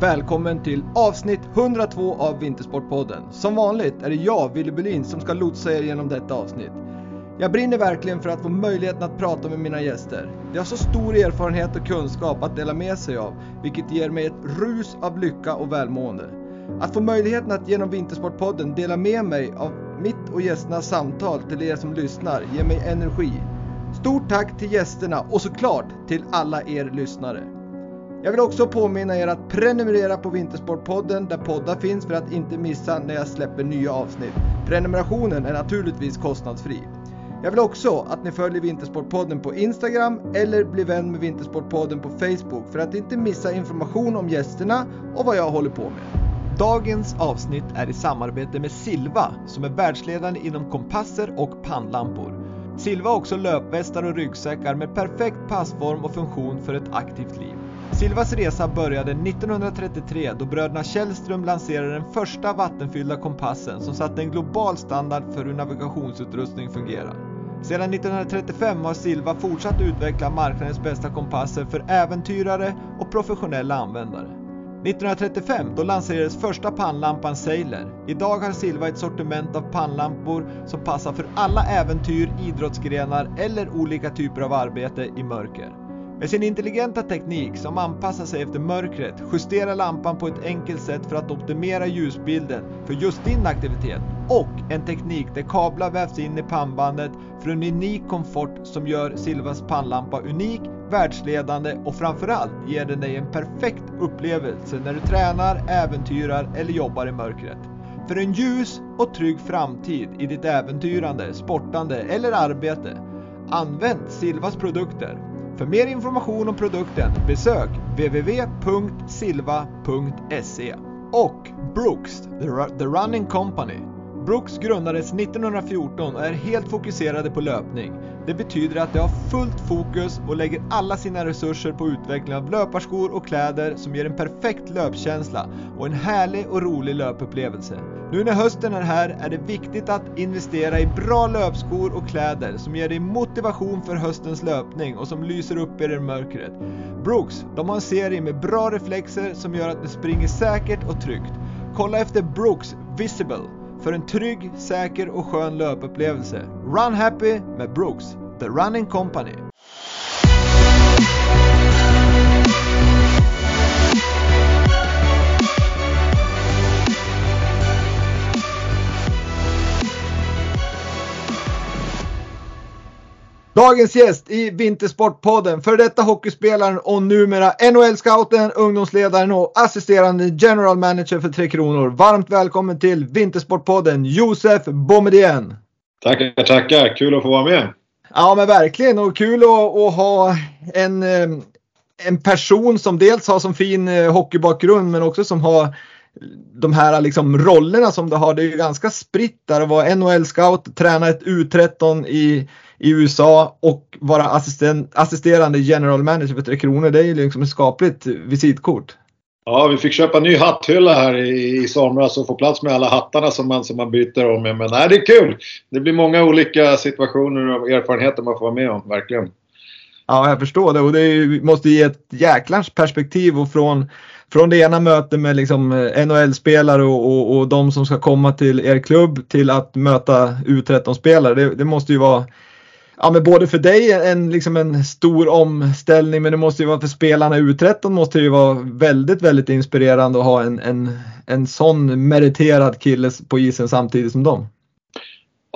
Välkommen till avsnitt 102 av Vintersportpodden. Som vanligt är det jag, Willy Bulin, som ska lotsa er genom detta avsnitt. Jag brinner verkligen för att få möjligheten att prata med mina gäster. De har så stor erfarenhet och kunskap att dela med sig av, vilket ger mig ett rus av lycka och välmående. Att få möjligheten att genom Vintersportpodden dela med mig av mitt och gästernas samtal till er som lyssnar ger mig energi. Stort tack till gästerna och såklart till alla er lyssnare. Jag vill också påminna er att prenumerera på Vintersportpodden där poddar finns för att inte missa när jag släpper nya avsnitt. Prenumerationen är naturligtvis kostnadsfri. Jag vill också att ni följer Vintersportpodden på Instagram eller blir vän med Vintersportpodden på Facebook för att inte missa information om gästerna och vad jag håller på med. Dagens avsnitt är i samarbete med Silva som är världsledande inom kompasser och pannlampor. Silva har också löpvästar och ryggsäckar med perfekt passform och funktion för ett aktivt liv. Silvas resa började 1933 då bröderna Källström lanserade den första vattenfyllda kompassen som satte en global standard för hur navigationsutrustning fungerar. Sedan 1935 har Silva fortsatt utveckla marknadens bästa kompasser för äventyrare och professionella användare. 1935 då lanserades första pannlampan Sailor. Idag har Silva ett sortiment av pannlampor som passar för alla äventyr, idrottsgrenar eller olika typer av arbete i mörker. Med sin intelligenta teknik som anpassar sig efter mörkret justerar lampan på ett enkelt sätt för att optimera ljusbilden för just din aktivitet. Och en teknik där kablar vävs in i pannbandet för en unik komfort som gör Silvas pannlampa unik, världsledande och framförallt ger den dig en perfekt upplevelse när du tränar, äventyrar eller jobbar i mörkret. För en ljus och trygg framtid i ditt äventyrande, sportande eller arbete, använd Silvas produkter för mer information om produkten besök www.silva.se och Brooks, The Running Company. Brooks grundades 1914 och är helt fokuserade på löpning. Det betyder att de har fullt fokus och lägger alla sina resurser på utveckling av löparskor och kläder som ger en perfekt löpkänsla och en härlig och rolig löpupplevelse. Nu när hösten är här är det viktigt att investera i bra löpskor och kläder som ger dig motivation för höstens löpning och som lyser upp er i mörkret. Brooks, de har en serie med bra reflexer som gör att du springer säkert och tryggt. Kolla efter Brooks Visible för en trygg, säker och skön löpupplevelse. Run Happy med Brooks, The Running Company. Dagens gäst i Vintersportpodden, för detta hockeyspelaren och numera NHL-scouten, ungdomsledaren och assisterande general manager för Tre Kronor. Varmt välkommen till Vintersportpodden, Josef Boumedienne. Tackar, tackar. Kul att få vara med. Ja, men verkligen. Och kul att, att ha en, eh, en person som dels har som fin eh, hockeybakgrund, men också som har de här liksom rollerna som du har. Det är ju ganska spritt där att vara NHL-scout, träna ett U13 i i USA och vara assisterande general manager för Tre Kronor. Det är ju liksom ett skapligt visitkort. Ja, vi fick köpa en ny hatthylla här i, i somras och få plats med alla hattarna som man, som man byter om med. Men nej, det är kul! Det blir många olika situationer och erfarenheter man får vara med om, verkligen. Ja, jag förstår det och det måste ge ett jäklans perspektiv och från, från det ena mötet med liksom eh, NHL-spelare och, och, och de som ska komma till er klubb till att möta U13-spelare. Det, det måste ju vara ja, men både för dig en, liksom en stor omställning men det måste ju vara för spelarna i U13 måste det ju vara väldigt, väldigt inspirerande att ha en, en, en sån meriterad kille på isen samtidigt som dem.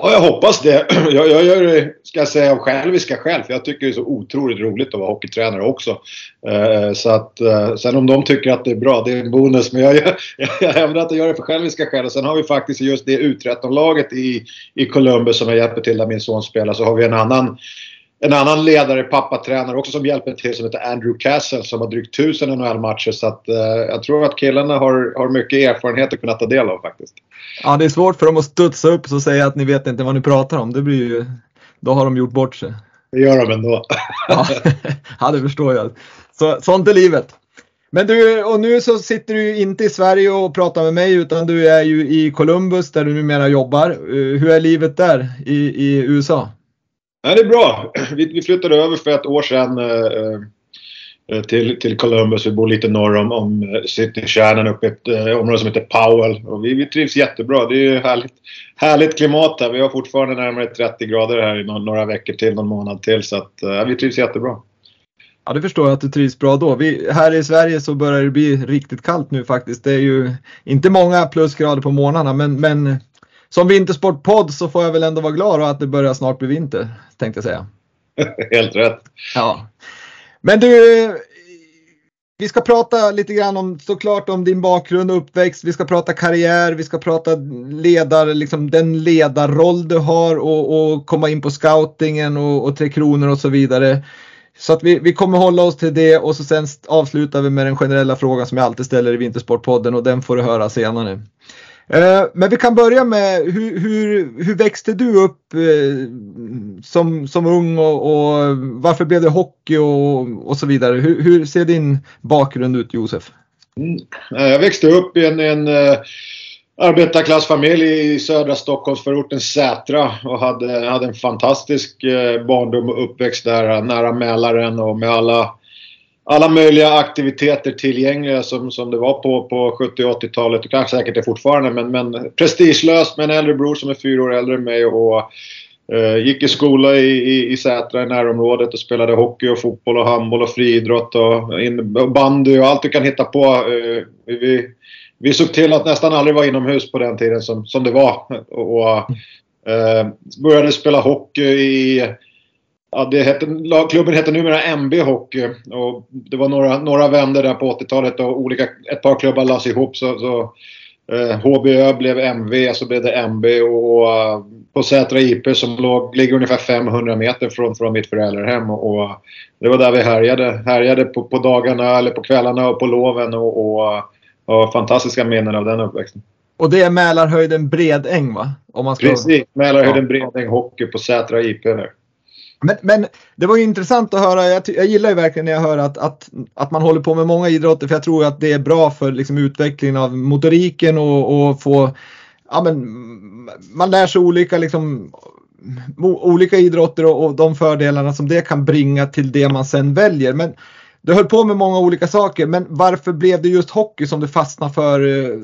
Ja, jag hoppas det. Jag, jag gör det, ska jag säga, av själviska skäl. För jag tycker det är så otroligt roligt att vara hockeytränare också. Eh, så att, eh, sen om de tycker att det är bra, det är en bonus. Men jag, jag, jag hävdar att jag gör det för själviska skäl. Och sen har vi faktiskt just det U13-laget i, i Columbus som jag hjälper till där min son spelar. Så har vi en annan en annan ledare, pappatränare också som hjälper till som heter Andrew Castle som har drygt 1000 NHL-matcher. Så att, eh, jag tror att killarna har, har mycket erfarenhet att kunna ta del av faktiskt. Ja, det är svårt för dem att studsa upp och säga att ni vet inte vad ni pratar om. Det blir ju, då har de gjort bort sig. Det gör de ändå. ja, ja, det förstår jag. Så, sånt är livet. Men du, och nu så sitter du inte i Sverige och pratar med mig utan du är ju i Columbus där du numera jobbar. Eh, hur är livet där i, i USA? Nej, det är bra. Vi, vi flyttade över för ett år sedan. Eh, eh, till, till Columbus. Vi bor lite norr om, om citykärnan uppe i ett eh, område som heter Powell. Och vi, vi trivs jättebra. Det är ju härligt, härligt klimat här. Vi har fortfarande närmare 30 grader här i några, några veckor till, någon månad till. Så att, eh, vi trivs jättebra. Ja, det förstår jag att du trivs bra då. Vi, här i Sverige så börjar det bli riktigt kallt nu faktiskt. Det är ju inte många plusgrader på morgnarna men, men som vintersportpodd så får jag väl ändå vara glad att det börjar snart bli vinter, tänkte jag säga. Helt rätt. Ja. Men du, vi ska prata lite grann om såklart om din bakgrund och uppväxt. Vi ska prata karriär, vi ska prata ledar, liksom den ledarroll du har och, och komma in på scoutingen och, och Tre Kronor och så vidare. Så att vi, vi kommer hålla oss till det och så sen avslutar vi med den generella frågan som jag alltid ställer i Vintersportpodden och den får du höra senare. Eh, men vi kan börja med hur, hur, hur växte du upp eh, som, som ung och, och, varför blev det hockey och, och så vidare? Hur, hur ser din bakgrund ut Josef? Mm. Eh, jag växte upp i en, en arbetarklassfamilj i södra Stockholmsförorten Sätra och hade, hade en fantastisk barndom och uppväxt där nära Mälaren och med alla alla möjliga aktiviteter tillgängliga som, som det var på, på 70 och 80-talet och kanske säkert är fortfarande. Men, men prestigelöst med en äldre bror som är fyra år äldre än mig och eh, gick i skola i, i, i Sätra i närområdet och spelade hockey och fotboll och handboll och friidrott och, in, och bandy och allt du kan hitta på. Eh, vi, vi såg till att nästan aldrig vara inomhus på den tiden som, som det var. Och, och eh, började spela hockey i Ja, det hette, klubben heter numera MB Hockey och det var några, några vänder där på 80-talet och olika, ett par klubbar lades ihop så, så eh, HBÖ blev MV, så blev det MB och, och uh, på Sätra IP som låg, ligger ungefär 500 meter från, från mitt föräldrahem och, och det var där vi härjade, härjade på, på dagarna eller på kvällarna och på loven och, och, och fantastiska minnen av den uppväxten. Och det är Mälarhöjden Bredäng va? Om man ska... Precis, Mälarhöjden ja. Bredäng Hockey på Sätra IP där. Men, men det var intressant att höra, jag, jag, gillar ju verkligen när jag hör att, att, att man håller på med många idrotter för jag tror att det är bra för liksom, utvecklingen av motoriken och, och få, ja men man lär sig olika liksom olika idrotter och, och de fördelarna som det kan bringa till det man sen väljer. Men du höll på med många olika saker, men varför blev det just hockey som du fastnade för eh,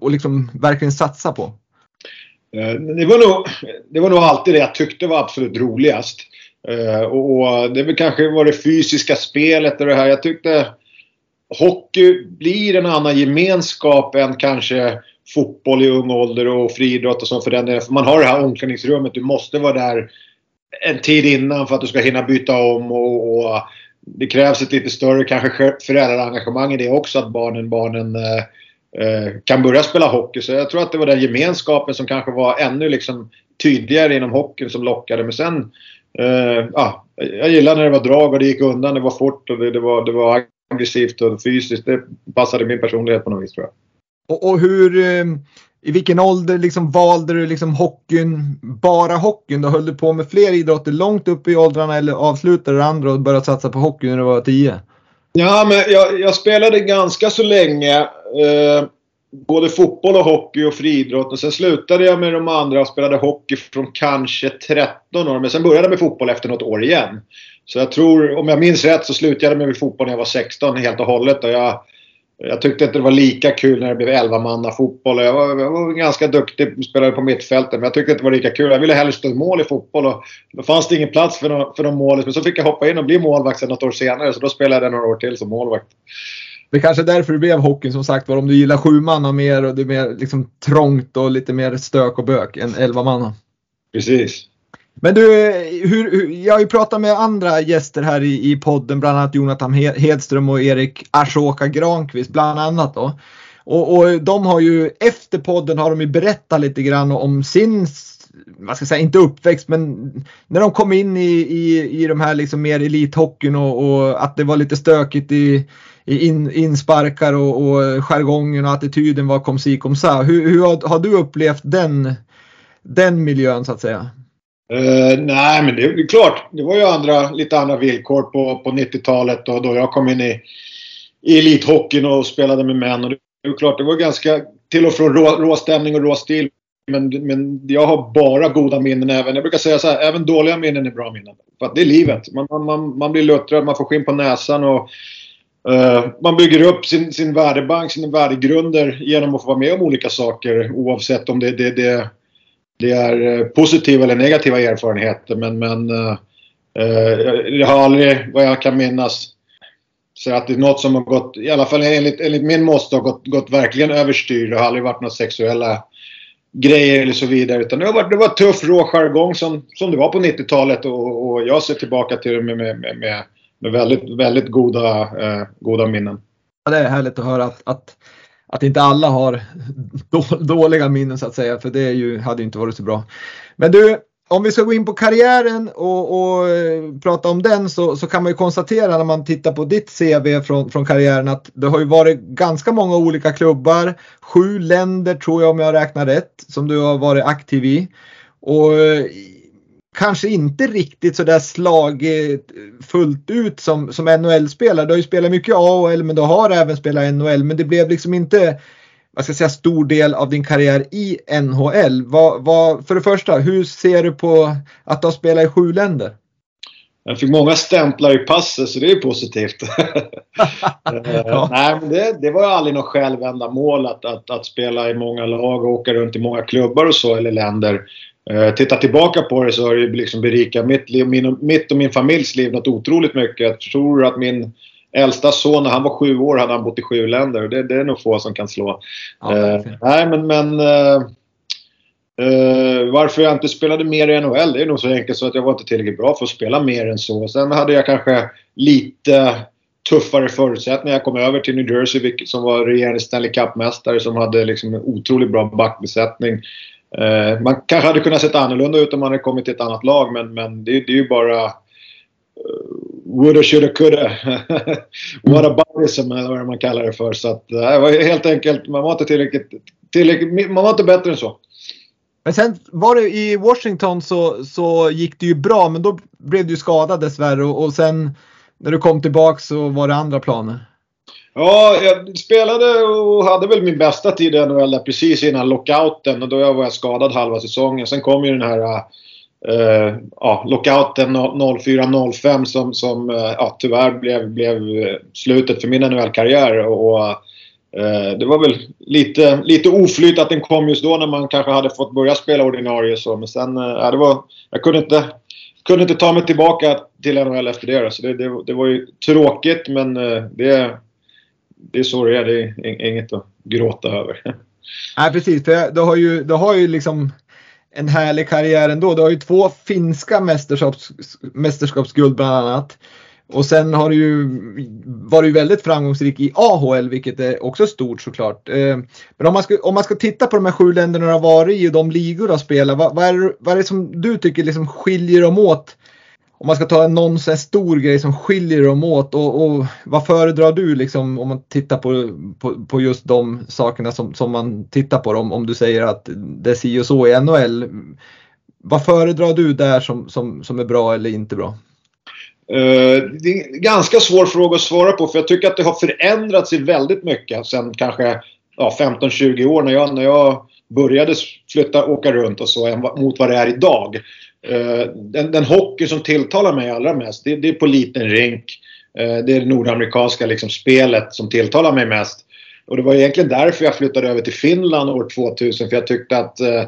och liksom verkligen satsa på? Eh, det var, nog, det var nog alltid det jag tyckte var absolut roligast. Eh, och det var kanske var det fysiska spelet och det här. Jag tyckte hockey blir en annan gemenskap än kanske fotboll i ung ålder och friidrott och så för den delen. För man har det här omklädningsrummet. Du måste vara där en tid innan för att du ska hinna byta om och, och det krävs ett lite större kanske föräldraengagemang i det också att barnen, barnen Eh, kan börja spela hockey. Så jag tror att det var den gemenskapen som kanske var ännu liksom tydligare inom hockeyn som lockade. Men sen, eh, ja, jag gillade när det var drag och det gick undan, det var fort och det, det, var, det var aggressivt och fysiskt. Det passade min personlighet på något vis tror jag. Och, och hur, eh, i vilken ålder liksom valde du liksom hockeyn, bara hockeyn? Då höll du på med fler idrotter långt upp i åldrarna eller avslutade du andra och började satsa på hockey när du var 10? Ja, men jag, jag spelade ganska så länge. Eh, både fotboll och hockey och friidrott. Och sen slutade jag med de andra och spelade hockey från kanske 13 år. Men sen började jag med fotboll efter något år igen. Så jag tror, om jag minns rätt, så slutade jag med fotboll när jag var 16 helt och hållet. Och jag, jag tyckte inte det var lika kul när det blev 11 manna fotboll. Jag var, jag var ganska duktig, spelade på mittfältet, men jag tyckte inte det var lika kul. Jag ville hellre stå i mål i fotboll och då fanns det ingen plats för, någon, för någon mål. Men så fick jag hoppa in och bli målvakt sen något år senare, så då spelade jag några år till som målvakt. Det kanske är därför det blev hockeyn som sagt var. Om du gillar sju manna mer och det är mer liksom trångt och lite mer stök och bök än elva manna. Precis. Men du, hur, hur, jag har ju pratat med andra gäster här i, i podden, bland annat Jonathan Hedström och Erik Ashoka Granqvist bland annat då. Och, och, de har ju efter podden har de ju berättat lite grann om sin, vad ska jag säga, inte uppväxt men när de kom in i, i, i de här liksom mer elithockeyn och, och att det var lite stökigt i in, insparkar och, och jargongen och attityden var kom si kom sa. Hur, hur har, har, du upplevt den, den miljön så att säga? Uh, nej, men det är klart. Det var ju andra, lite andra villkor på, på 90-talet och då jag kom in i, i elithockeyn och spelade med män. Och det är klart, det var ganska till och från rå, stämning och rå stil men, men jag har bara goda minnen även. Jag brukar säga så här, även dåliga minnen är bra minnen. För att det är livet. Man, man, man blir luttrad, man får skinn på näsan och Eh, man bygger upp sin, sin värdebank, sina värdegrunder genom att få vara med om olika saker oavsett om det, det, det, det är eh, positiva eller negativa erfarenheter. Men, men eh, jag har aldrig, vad jag kan minnas, så att det är något som har gått, i alla fall enligt, enligt min måste har gått, gått verkligen överstyr. Det har aldrig varit några sexuella grejer eller så vidare. Utan det har varit, det var tuff rå jargong som, som det var på 90-talet och, och, jag ser tillbaka till det med, med, med, med med väldigt, väldigt goda, eh, goda minnen. Ja, det är härligt att höra att, att, att inte alla har dåliga minnen så att säga. För det är ju, hade ju inte varit så bra. Men du, om vi ska gå in på karriären och, och eh, prata om den så, så, kan man ju konstatera när man tittar på ditt CV från, från karriären att det har ju varit ganska många olika klubbar. Sju länder tror jag om jag räknar rätt som du har varit aktiv i. Och eh, kanske inte riktigt så där slagit fullt ut som, som NHL-spelare. Du har ju spelat mycket AHL men du har även spelat NHL men det blev liksom inte vad ska jag säga, stor del av din karriär i NHL. Vad, vad, för det första, hur ser du på att du har spelat i sju länder? Jag fick många stämplar i passet så det är positivt. Eh, ja. Nej, men det, det var ju aldrig något självändamål att, att, att spela i många lag och åka runt i många klubbar och så eller länder. Uh, titta tillbaka på det så har det liksom berikat mitt, liv, min, mitt och min familjs liv något otroligt mycket. Jag tror att min äldsta son, när han var sju år, hade han bott i sju länder. Det, det är nog få som kan slå. Ja, uh, nej, men, men uh, uh, varför jag inte spelade mer i NHL, det är nog så enkelt så att jag var inte tillräckligt bra för att spela mer än så. Sen hade jag kanske lite tuffare förutsättningar. Jag kom över till New Jersey som var regerande Stanley Cup-mästare som hade liksom en otroligt bra backbesättning. Eh, man kanske hade kunnat se annorlunda ut om man hade kommit till ett annat lag men, men det, det är ju bara eh, woulda, shoulda, coulda. What aboutism eller vad man kallar det för. Så att, eh, det var helt enkelt, man var inte tillräckligt, tillräckligt, man var inte bättre än så. Men sen var det i Washington så, så gick det ju bra men då blev du skadad dessvärre och, och sen när du kom tillbaka så var det andra planer. Ja, jag spelade och hade väl min bästa tid i NHL precis innan lockouten och då var jag skadad halva säsongen. Sen kom ju den här Uh, ja, lockouten 04-05 som, som uh, ja, tyvärr blev, blev eh, slutet för min NHL-karriär. Och, uh, det var väl lite, lite oflyt att den kom just då när man kanske hade fått börja spela ordinarie. Så. Men sen, ja, det var, jag kunde inte, kunde inte ta mig tillbaka till NHL efter det. Så det, det, det var ju tråkigt men det, det är så det är. Det är inget att gråta över. Nej precis, för du har ju, du har ju liksom en härlig karriär ändå. Du har ju två finska mästerskaps, mästerskapsguld bland annat. Och sen har du ju varit väldigt framgångsrik i AHL vilket är också stort såklart. Eh, men om man, ska, om man ska titta på de här sju länderna du har varit i och de ligor du har spelat. Vad, vad, är, vad är det som du tycker liksom skiljer dem åt om man ska ta någon så stor grej som skiljer dem åt och, och vad föredrar du liksom om man tittar på, på, på just de sakerna som, som man tittar på om, om du säger att det är si och så i NHL. Vad föredrar du där som, som, som är bra eller inte bra? Uh, det är en ganska svår fråga att svara på för jag tycker att det har förändrats väldigt mycket sen kanske ja, 15-20 år när jag, när jag började flytta, åka runt och så mot vad det är idag. Eh, den, den hockey som tilltalar mig allra mest, det, det är på liten rink. Eh, det är det nordamerikanska liksom, spelet som tilltalar mig mest. Och det var egentligen därför jag flyttade över till Finland år 2000. För jag tyckte att eh,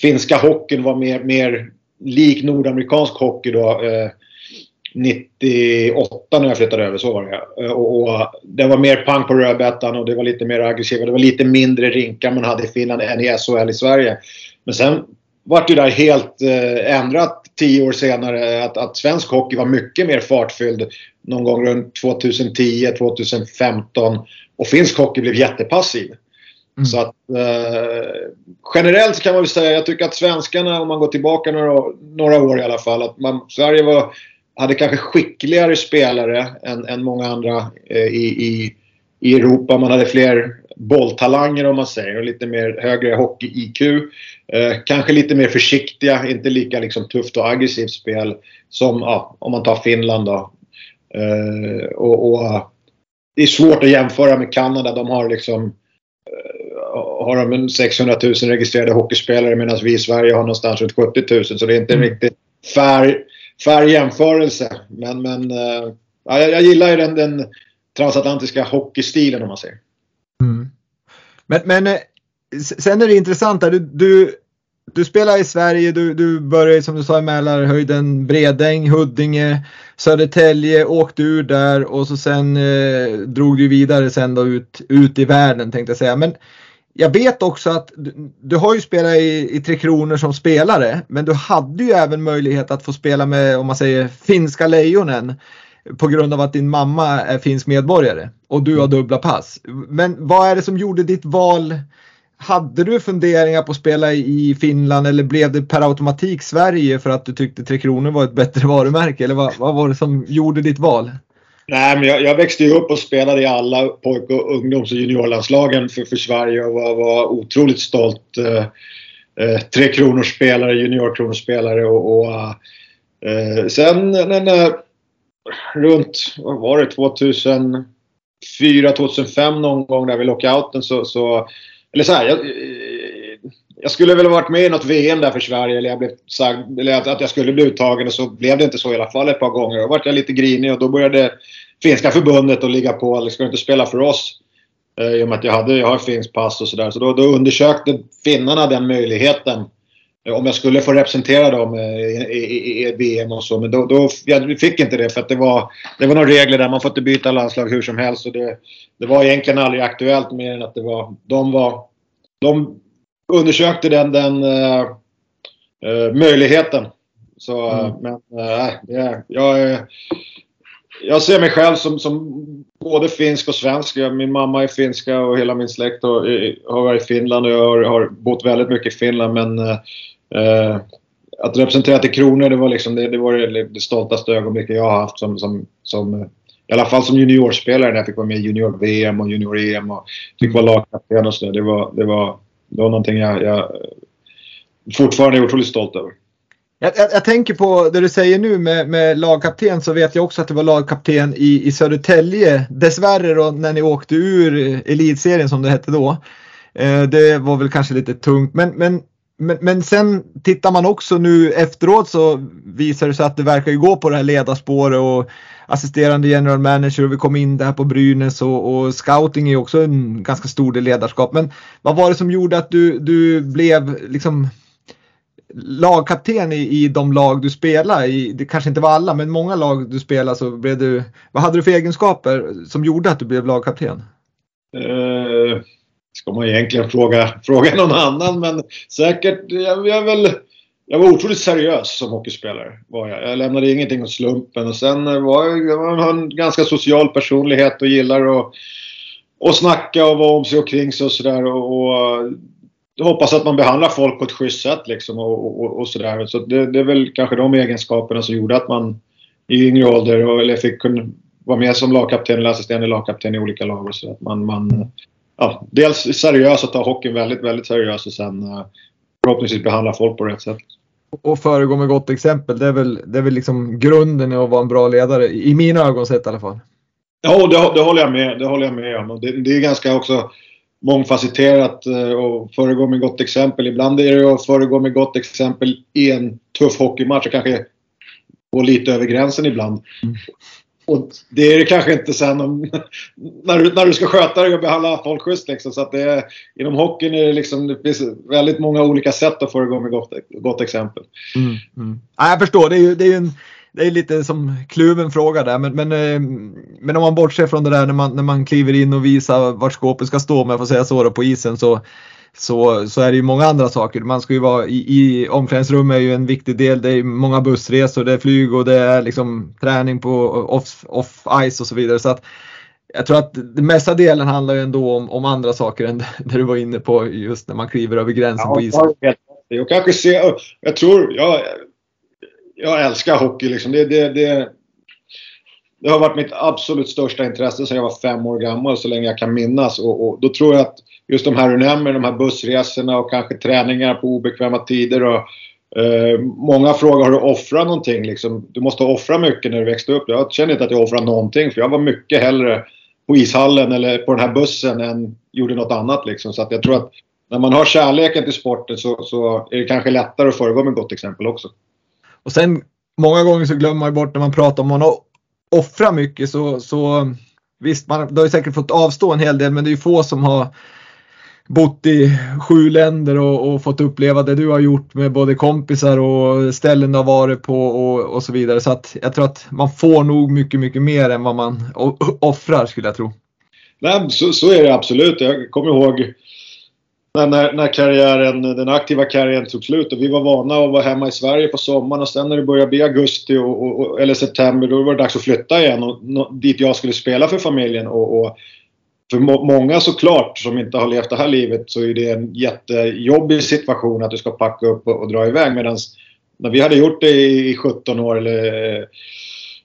finska hockeyn var mer, mer lik nordamerikansk hockey då. Eh, 98 när jag flyttade över, så var det. Eh, och, och det var mer pang på rödbetan och det var lite mer aggressivt. Det var lite mindre rinkar man hade i Finland än i SHL i Sverige. Men sen vart ju där helt eh, ändrat tio år senare. Att, att svensk hockey var mycket mer fartfylld någon gång runt 2010, 2015. Och finsk hockey blev jättepassiv. Mm. Så att eh, generellt kan man väl säga, jag tycker att svenskarna, om man går tillbaka några, några år i alla fall, att man, Sverige var, hade kanske skickligare spelare än, än många andra eh, i, i, i Europa. Man hade fler bolltalanger om man säger och lite mer högre hockey-IQ. Eh, kanske lite mer försiktiga, inte lika liksom, tufft och aggressivt spel som ja, om man tar Finland då. Eh, och, och, det är svårt att jämföra med Kanada. De har liksom har de 600 000 registrerade hockeyspelare medan vi i Sverige har någonstans runt 70 000. Så det är inte mm. riktigt fair, fair jämförelse. Men, men ja, jag, jag gillar ju den, den transatlantiska hockeystilen om man säger. Mm. Men, men eh, sen är det intressant där. Du, du, du spelar i Sverige, du, du började som du sa i Mälarhöjden, Bredäng, Huddinge, Södertälje, åkte ur där och så sen eh, drog du vidare sen då ut, ut i världen tänkte jag säga. Men jag vet också att du, du har ju spelat i, i Tre Kronor som spelare men du hade ju även möjlighet att få spela med om man säger finska lejonen på grund av att din mamma är finsk medborgare och du har dubbla pass. Men vad är det som gjorde ditt val? Hade du funderingar på att spela i Finland eller blev det per automatik Sverige för att du tyckte Tre Kronor var ett bättre varumärke? Eller vad, vad var det som gjorde ditt val? Nej, men jag, jag, växte ju upp och spelade i alla pojk och ungdoms och juniorlandslagen för, för Sverige och var, var otroligt stolt. Eh, eh, tre kronors spelare, juniorkronorspelare och, och eh, sen när, runt, vad var det, 2004, 2005 någon gång där vid lockouten så, så eller så här, jag, eh, jag skulle väl ha varit med i något VM där för Sverige eller, jag blev sagd, eller att, att jag skulle bli uttagen och så blev det inte så i alla fall ett par gånger. Då vart jag lite grinig och då började finska förbundet att ligga på. Eller ska du inte spela för oss? Eh, I och med att jag, hade, jag har finskt pass och sådär. Så då, då undersökte finnarna den möjligheten. Eh, om jag skulle få representera dem eh, i, VM och så. Men då, då jag fick inte det för att det var, det var några regler där. Man får inte byta landslag hur som helst. Och det, det var egentligen aldrig aktuellt mer än att det var, de var de undersökte den, den uh, uh, möjligheten. Så, mm. men uh, det, jag, jag ser mig själv som, som både finsk och svensk. Min mamma är finska och hela min släkt har, har varit i Finland och jag har, har bott väldigt mycket i Finland. Men eh, att representera till Kronor, det var, liksom, det, det var det, det stoltaste ögonblicket jag har haft som, som, som i alla fall som juniorspelare när jag fick vara med i junior-VM och junior-EM och fick vara lagkapten och sådär. Det var, det, var, det var någonting jag, jag fortfarande är otroligt stolt över. Jag, jag, jag, tänker på det du säger nu med, med, lagkapten så vet jag också att det var lagkapten i, i Södertälje. Dessvärre då när ni åkte ur elitserien som det hette då. Eh, det var väl kanske lite tungt men, men men, men sen tittar man också nu efteråt så visar det sig att det verkar ju gå på det här ledarspåret och assisterande general manager och vi kom in där på Brynäs och, och scouting är också en ganska stor del ledarskap. Men vad var det som gjorde att du, du blev liksom lagkapten i, i de lag du spelar i? Det kanske inte var alla men många lag du spelar så blev du, vad hade du för egenskaper som gjorde att du blev lagkapten? Eh, ska man egentligen fråga, fråga någon annan men säkert, jag, jag, väl, jag var otroligt seriös som hockeyspelare. Var jag. jag lämnade ingenting åt slumpen och sen var jag, jag var en ganska social personlighet och gillar att och snacka och vara om sig och kring sig och sådär. Och, och hoppas att man behandlar folk på ett schysst sätt liksom och, och, och sådär. Så det, det, är väl kanske de egenskaperna som gjorde att man i yngre ålder och, eller fick kunna vara med som lagkapten eller assisterande lagkapten i olika lag och så att man, man ja, dels seriös och ta hockeyn väldigt, väldigt seriöst och sen uh, förhoppningsvis behandla folk på rätt sätt. Och föregå med gott exempel, det är väl, det är väl liksom grunden i att vara en bra ledare, i mina ögon sett i alla fall. Ja, det, det håller jag med, det håller jag med om. Det, det är ganska också mångfacetterat eh, och föregå med gott exempel. Ibland är det att föregå med gott exempel i en tuff hockeymatch och kanske gå lite över gränsen ibland. Mm. Och det är det kanske inte sen om, när, du, när du ska sköta dig och behandla folk schysst. Liksom. Så att det är, inom hockeyn är det, liksom, det finns väldigt många olika sätt att föregå med gott, gott exempel. Mm, mm. Ja, jag förstår, det är ju det är en, det är lite som kluven fråga där. Men, men, eh, men om man bortser från det där när man, när man kliver in och visar vart skåpet ska stå, om jag får säga så, då, på isen så så, så är det ju många andra saker. Man ska ju vara i, i omklädningsrum är ju en viktig del. Det är många bussresor, det är flyg och det är liksom träning på off, off ice och så vidare. Så att jag tror att den mesta delen handlar ju ändå om, om andra saker än det du var inne på just när man kliver över gränsen ja, på isen. Jag kanske ser, jag tror, jag, jag älskar hockey liksom. Det, det, det, det har varit mitt absolut största intresse sedan jag var fem år gammal, så länge jag kan minnas. Och, och då tror jag att just de här du nämner, de här bussresorna och kanske träningar på obekväma tider. Och, eh, många frågar har du offrat någonting? Liksom, du måste offra mycket när du växte upp. Jag känner inte att jag offrade någonting för jag var mycket hellre på ishallen eller på den här bussen än gjorde något annat. Liksom. Så att jag tror att när man har kärleken till sporten så, så är det kanske lättare att föregå med gott exempel också. Och sen många gånger så glömmer man bort när man pratar om man har offrat mycket så, så visst, man har ju säkert fått avstå en hel del men det är ju få som har bott i sju länder och, och, fått uppleva det du har gjort med både kompisar och ställen du har varit på och, och, så vidare. Så att jag tror att man får nog mycket, mycket mer än vad man offrar skulle jag tro. Nej, så, så är det absolut. Jag kommer ihåg när, när karriären, den aktiva karriären tog slut och vi var vana att vara hemma i Sverige på sommaren och sen när det började bli augusti och, och, eller september då var det dags att flytta igen och, dit jag skulle spela för familjen. Och, och för må, många såklart som inte har levt det här livet så är det en jättejobbig situation att du ska packa upp och, och dra iväg medan när vi hade gjort det i 17 år eller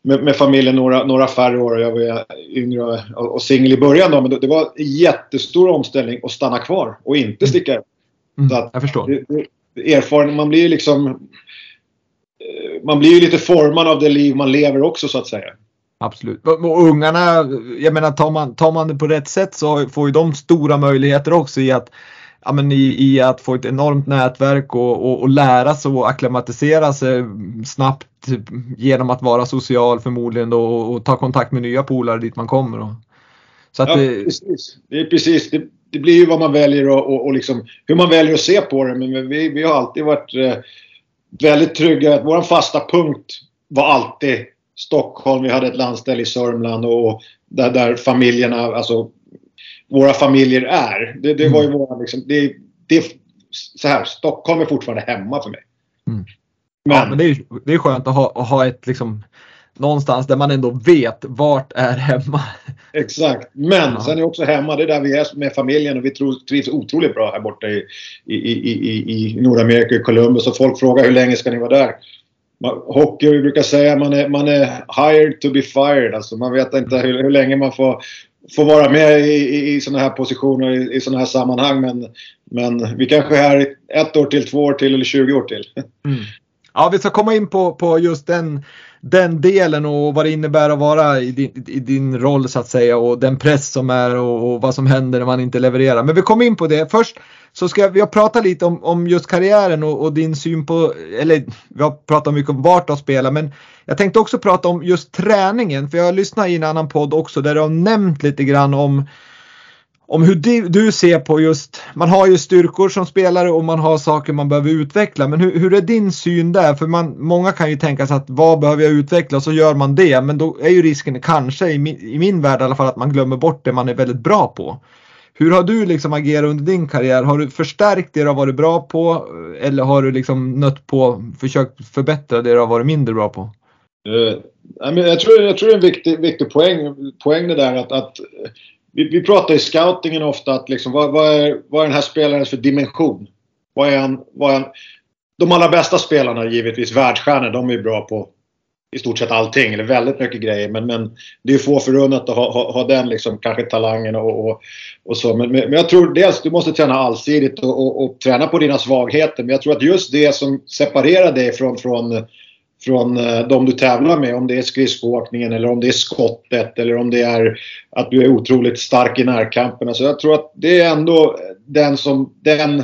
med, med, familjen några, några färre år och jag var yngre och, och singel i början då. Men det, det, var en jättestor omställning att stanna kvar och inte mm. sticka mm. Så att, jag förstår. Det, det, erfaren, man blir liksom eh, man blir ju lite formad av det liv man lever också så att säga. Absolut. Och ungarna, jag menar tar man, tar man det på rätt sätt så får ju de stora möjligheter också i att ja, men i, i att få ett enormt nätverk och, och, och lära sig och acklimatisera sig snabbt genom att vara social förmodligen då, och, och ta kontakt med nya polare dit man kommer. Och, så att ja, det, precis. Det är precis. Det, det blir ju vad man väljer och, och, och liksom, hur man väljer att se på det. Men vi, vi har alltid varit eh, väldigt trygga. Vår fasta punkt var alltid Stockholm. Vi hade ett landställe i Sörmland och där, där familjerna, alltså våra familjer är. Det, det var ju mm. våra liksom, det, det, så här, Stockholm är fortfarande hemma för mig. Mm. Men, ja, men det är, det är skönt att ha, att ha ett liksom någonstans där man ändå vet vart är hemma. Exakt. Men ja. sen är också hemma, det är där vi är med familjen och vi trivs otroligt bra här borta i, i, i, i, Nordamerika, i Columbus. Och folk frågar hur länge ska ni vara där? Hockey, vi brukar säga man är, man är hired to be fired. Alltså man vet inte hur, hur länge man får få vara med i, i, i sådana här positioner, i, i sådana här sammanhang. Men, men vi kanske är här ett år till, två år till eller 20 år till. Mm. Ja, vi ska komma in på, på just den, den delen och vad det innebär att vara i din, i din roll så att säga och den press som är och, och, vad som händer när man inte levererar. Men vi kommer in på det. Först så ska vi prata lite om, om just karriären och, och, din syn på, eller vi har pratat mycket om vart du har spelat men jag tänkte också prata om just träningen för jag har lyssnat i en annan podd också där du har nämnt lite grann om om hur du, du, ser på just, man har ju styrkor som spelare och man har saker man behöver utveckla. Men hur, hur är din syn där? För man, många kan ju tänka sig att vad behöver jag utveckla? och Så gör man det. Men då är ju risken kanske i min, i min värld i alla fall att man glömmer bort det man är väldigt bra på. Hur har du liksom agerat under din karriär? Har du förstärkt det du har varit bra på eller har du liksom nött på försökt förbättra det du har varit mindre bra på? Uh, jag, tror, jag tror det är en viktig, viktig poäng, poäng det där att, att vi, vi pratar i scoutingen ofta att liksom, vad, vad, är, vad är den här spelaren för dimension? Vad är han, vad är han? De allra bästa spelarna, givetvis världsstjärnor, de är bra på i stort sett allting, eller väldigt mycket grejer. Men, men det är få förunnat att ha, ha, ha den liksom, kanske talangen och, och, och så. Men, men, jag tror dels du måste träna allsidigt och, och, och, träna på dina svagheter. Men jag tror att just det som separerar dig från, från, från eh, de du tävlar med, om det är skridskoåkningen eller om det är skottet eller om det är att du är otroligt stark i närkampen. Alltså jag tror att det är ändå den som, den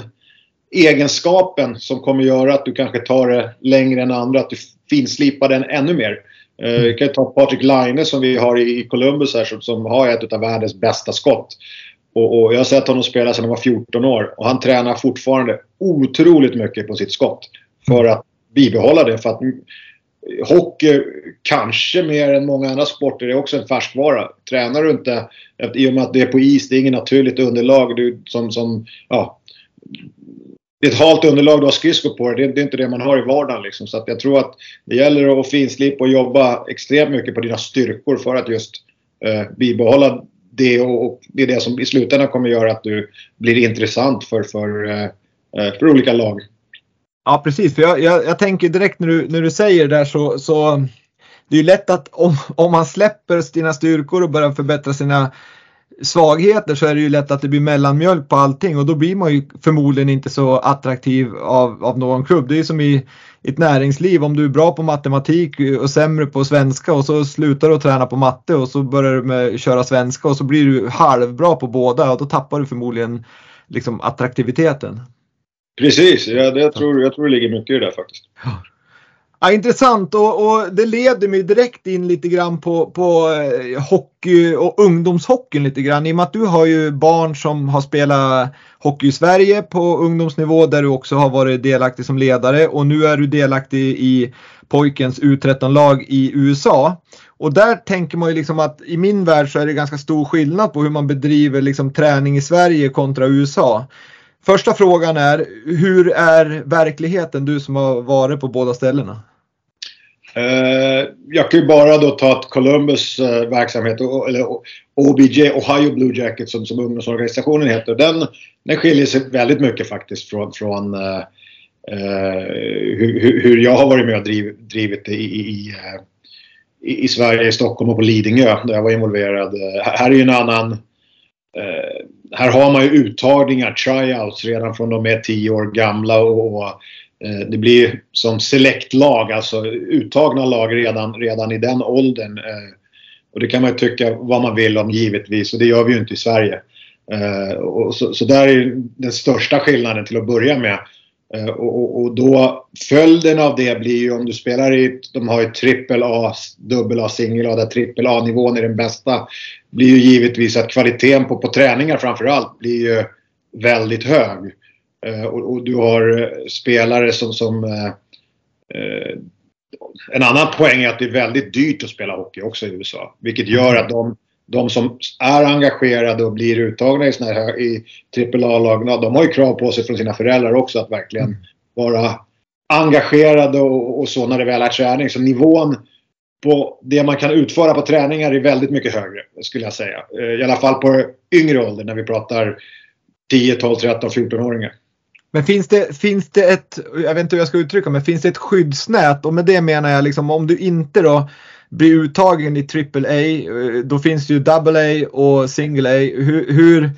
egenskapen som kommer göra att du kanske tar det längre än andra. Att du finslipar den ännu mer. Mm. Vi kan ta Patrik Laine som vi har i Columbus här som, som har ett av världens bästa skott. Och, och, jag har sett honom spela sedan han var 14 år och han tränar fortfarande otroligt mycket på sitt skott. För att bibehålla det. För att eh, hockey, kanske mer än många andra sporter, är också en färskvara. Tränar du inte, i och med att det är på is, det är inget naturligt underlag du, som, som ja, det är ett halt underlag du har skridskor på. Det, det är inte det man har i vardagen. Liksom. Så att jag tror att det gäller att finslipa och jobba extremt mycket på dina styrkor för att just eh, bibehålla det. Och, det är det som i slutändan kommer göra att du blir intressant för, för, eh, eh, för olika lag. Ja precis, för jag, jag, jag, tänker direkt när du, när du säger det där så, så det är ju lätt att om, om man släpper sina styrkor och börjar förbättra sina svagheter så är det ju lätt att det blir mellanmjölk på allting och då blir man ju förmodligen inte så attraktiv av, av någon klubb. Det är ju som i ett näringsliv om du är bra på matematik och sämre på svenska och så slutar du att träna på matte och så börjar du med köra svenska och så blir du halvbra på båda och då tappar du förmodligen liksom attraktiviteten. Precis, ja, det, jag, tror, jag tror det ligger mycket i det faktiskt. Ja, intressant och, och, det leder mig direkt in lite grann på, på eh, hockey och ungdomshockeyn lite grann. I och med att du har ju barn som har spelat hockey i Sverige på ungdomsnivå där du också har varit delaktig som ledare och nu är du delaktig i pojkens U13-lag i USA. Och där tänker man ju liksom att i min värld så är det ganska stor skillnad på hur man bedriver liksom träning i Sverige kontra USA. Första frågan är, hur är verkligheten du som har varit på båda ställena? Eh, jag kan ju bara då ta Columbus eh, verksamhet, eller OBJ, Ohio Blue Jackets som, som ungdomsorganisationen heter. Den, den skiljer sig väldigt mycket faktiskt från, från eh, uh, hur, hur, jag har varit med och driv, drivit det i, i, i, i, Sverige, i Stockholm och på Lidingö där jag var involverad. här är ju en annan Eh, här har man ju uttagningar, tryouts redan från de är 10 år gamla och, och eh, det blir som selektlag, alltså uttagna lag redan, redan i den åldern. Eh, och det kan man ju tycka vad man vill om givetvis och det gör vi ju inte i Sverige. Eh, och så, så där är den största skillnaden till att börja med. Eh, och, och, och, då följden av det blir ju om du spelar i, de har ju trippel A, dubbel A, singel A där trippel A-nivån är den bästa. Blir ju givetvis att kvaliteten på, på träningar framförallt blir ju väldigt hög. Eh, och, och, du har eh, spelare som, som eh, eh, en annan poäng är att det är väldigt dyrt att spela hockey också i USA. Vilket gör att de de som är engagerade och blir uttagna i, såna här, i AAA-lagen, de har ju krav på sig från sina föräldrar också att verkligen mm. vara engagerade och, och, så när det väl är träning. Så nivån på det man kan utföra på träningar är väldigt mycket högre skulle jag säga. Eh, I alla fall på yngre ålder när vi pratar 10, 12, 13, 14-åringar. Men finns det, finns det ett, jag vet inte hur jag ska uttrycka men finns det ett skyddsnät? Och med det menar jag liksom om du inte då blir uttagen i AAA, eh, då finns det ju AA och single A. Hur, hur,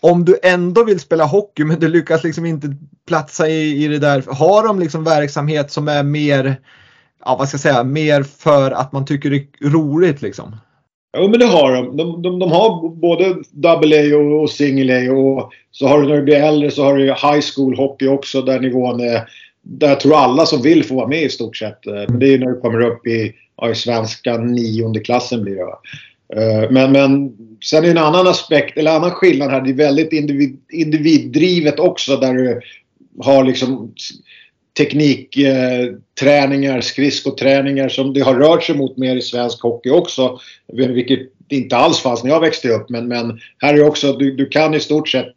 om du ändå vill spela hockey men du lyckas liksom inte platsa i, i det där, har de liksom verksamhet som är mer, ja vad ska jag säga, mer för att man tycker det är roligt liksom? Jo men det har de. De, de, de har både AA och, och single A och så har du när du blir äldre så har du high school hockey också där nivån är där jag tror alla som vill får vara med i stort sett. Men det är när du kommer upp i ja, i svenska nionde klassen blir det. Uh, men, men sen är det en annan aspekt, eller annan skillnad här. Det är väldigt individ, individdrivet också där du har liksom teknikträningar, eh, skridskoträningar som det har rört sig mot mer i svensk hockey också. Vilket inte alls fanns när jag växte upp. Men, men här är också, du, du kan i stort sett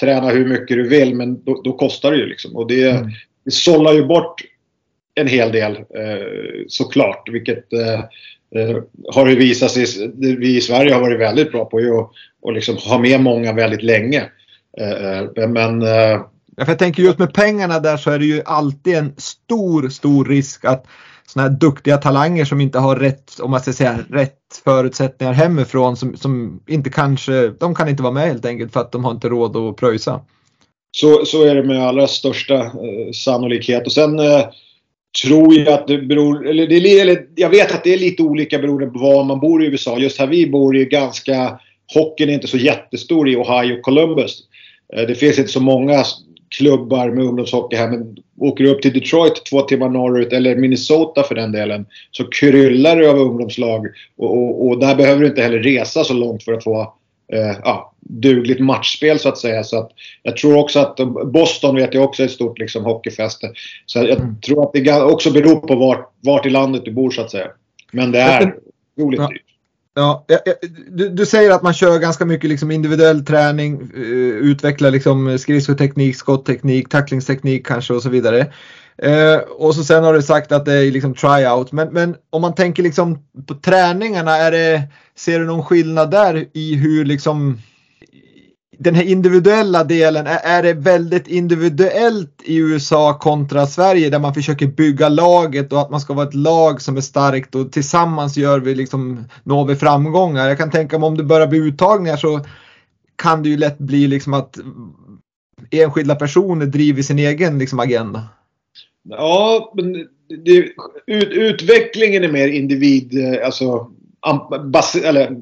träna hur mycket du vill men då, då kostar det ju liksom. Och det, mm. det sållar ju bort en hel del eh, såklart. Vilket eh, eh, har ju visat sig, vi i Sverige har varit väldigt bra på att och liksom ha med många väldigt länge. Men Ja, för jag tänker just med pengarna där så är det ju alltid en stor, stor risk att sådana här duktiga talanger som inte har rätt, om man ska säga rätt förutsättningar hemifrån som, som inte kanske, de kan inte vara med helt enkelt för att de har inte råd att pröjsa. Så, så är det med allra största eh, sannolikhet. Och sen eh, tror jag att det beror, eller, det, eller jag vet att det är lite olika beroende på var man bor i USA. Just här vi bor är ganska, hockeyn är inte så jättestor i Ohio och Columbus. Eh, det finns inte så många klubbar med ungdomshockey här men åker du upp till Detroit två timmar norrut eller Minnesota för den delen så kryllar det av ungdomslag och, och, och där behöver du inte heller resa så långt för att få eh, ja, dugligt matchspel så att säga. Så att jag tror också att Boston vet jag också är ett stort liksom, hockeyfäste. Så jag mm. tror att det också beror på vart, vart i landet du bor så att säga. Men det är roligt ja. dyrt. Ja, du, du, säger att man kör ganska mycket liksom individuell träning, uh, utvecklar liksom skridskoteknik, skottteknik, tacklingsteknik kanske och så vidare. Eh, och så sen har du sagt att det är liksom tryout. Men, men om man tänker liksom på träningarna, är det, ser du någon skillnad där i hur liksom den här individuella delen, är, är det väldigt individuellt i USA kontra Sverige där man försöker bygga laget och att man ska vara ett lag som är starkt och tillsammans gör vi liksom, når vi framgångar. Jag kan tänka mig om det börjar bli uttagningar så kan det ju lätt bli liksom att enskilda personer driver sin egen liksom, agenda. Ja, men det, ut, utvecklingen är mer individ, eh, alltså bas, eller,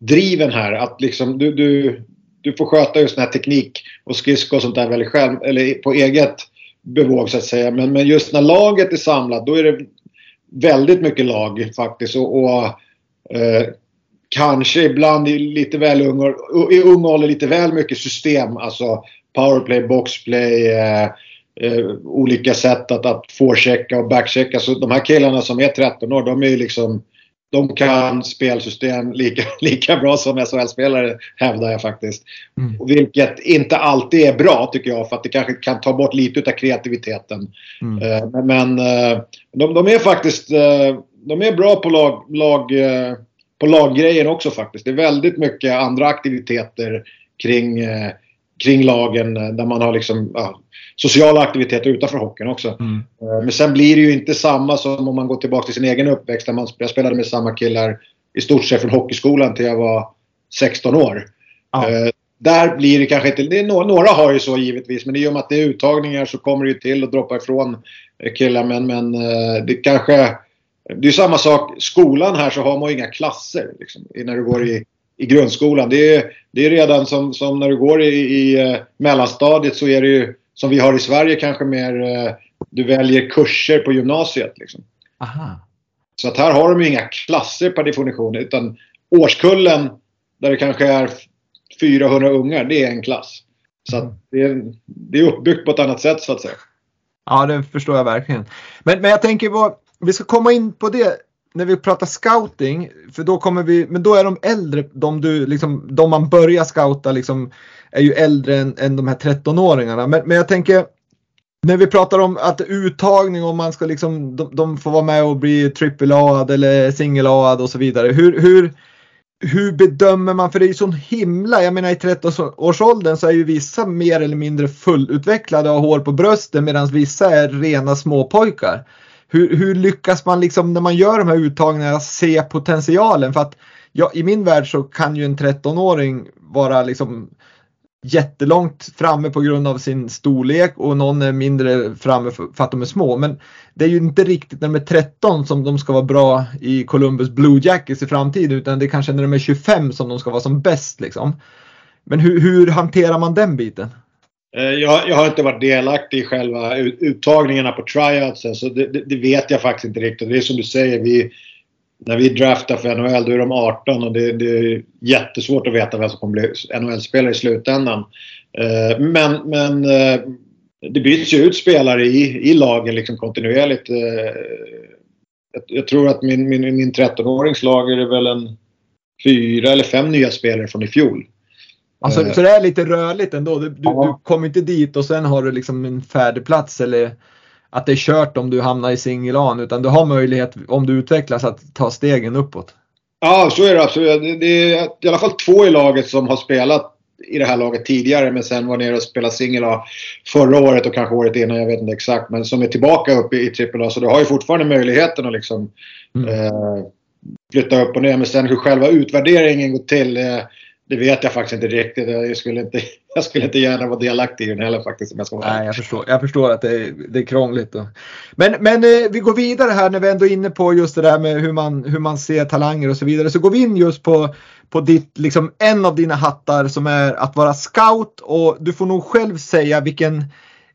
driven här. Att liksom du, du, du får sköta just den här teknik och skridskor och sånt där väldigt själv, eller på eget bevåg så att säga. Men, men just när laget är samlat då är det väldigt mycket lag faktiskt. Och, och eh, kanske ibland i lite väl ung, i ung ålder lite väl mycket system. Alltså powerplay, boxplay, eh, eh, olika sätt att, att forechecka och backchecka. Så de här killarna som är 13 år, de är ju liksom de kan spelsystem lika, lika bra som SHL-spelare hävdar jag faktiskt. Mm. Vilket inte alltid är bra tycker jag för att det kanske kan ta bort lite av kreativiteten. Mm. Uh, men uh, de, de, är faktiskt uh, de är bra på, lag, lag på laggrejen också faktiskt. Det är väldigt mycket andra aktiviteter kring, kring lagen där man har liksom sociala aktiviteter utanför hockeyn också. Mm. Eh, men sen blir det ju inte samma som om man går tillbaka till sin egen uppväxt. Där man, jag spelade med samma killar i stort sett från hockeyskolan till jag var 16 år. Ja. Uh, där blir det kanske inte... Det är några, några har ju så givetvis men i och med att det är uttagningar så kommer det ju till att droppa ifrån eh, killar. Men, men det kanske... Det är samma sak. Skolan här så har man ju inga klasser liksom, när du går i, i grundskolan. Det är, det är redan som, som när du går i, i mellanstadiet så är det ju som vi har i Sverige kanske mer, eh, du väljer kurser på gymnasiet. Liksom. Så att här har de ju inga klasser per definition utan årskullen där det kanske är 400 ungar, det är en klass. Så det, är, det är uppbyggt på ett annat sätt så att säga. Ja, det förstår jag verkligen. Men, men jag tänker på, vi ska komma in på det när vi pratar scouting, för då kommer vi, men då är de äldre, de, du, liksom, de man börjar scouta liksom, är ju äldre än, än de här 13-åringarna. Men, men jag tänker, när vi pratar om att uttagning och man ska liksom, de, de får vara med och bli trippel-A eller singel-A och så vidare. Hur, hur, hur bedömer man, för det är ju så himla, jag menar i 13-årsåldern så är ju vissa mer eller mindre fullutvecklade och har hår på brösten medan vissa är rena småpojkar. Hur, hur lyckas man liksom när man gör de här uttagningarna se potentialen? För att ja, i min värld så kan ju en 13-åring vara liksom jättelångt framme på grund av sin storlek och någon är mindre framme för, för att de är små. Men det är ju inte riktigt när de är 13 som de ska vara bra i Columbus Blue Jackets i framtiden utan det är kanske när de är 25 som de ska vara som bäst. Liksom. Men hur, hur hanterar man den biten? Eh, jag, jag, har inte varit delaktig i själva uttagningarna på tryoutsen så det, det, det, vet jag faktiskt inte riktigt. Det är som du säger, vi, när vi draftar för NHL då är de 18 och det, det är jättesvårt att veta vem som kommer bli NHL-spelare i slutändan. Eh, men, men eh, det byts ju ut spelare i, i lagen liksom kontinuerligt. Jag, tror att min, min, min 13-årings lag är väl en fyra eller fem nya spelare från i fjol. Alltså, så det är lite rörligt ändå. Du, du, du kommer inte dit och sen har du liksom en färdig plats eller att det är kört om du hamnar i singelan utan du har möjlighet om du utvecklas att ta stegen uppåt. Ja, så är det absolut. Det är i alla fall två i laget som har spelat i det här laget tidigare men sen var nere och spelade singel förra året och kanske året innan, jag vet inte exakt. Men som är tillbaka uppe i AAA så du har ju fortfarande möjligheten att liksom mm. eh, flytta upp och ner. Men sen hur själva utvärderingen går till eh, det vet jag faktiskt inte riktigt. Jag skulle inte, jag skulle inte gärna vara delaktig i den heller faktiskt. Om jag ska vara Nej, jag förstår, jag förstår att det är, det är krångligt. Då. Men, men eh, vi går vidare här när vi ändå är inne på just det där med hur man, hur man ser talanger och så vidare. Så går vi in just på, på ditt, liksom, en av dina hattar som är att vara scout och du får nog själv säga vilken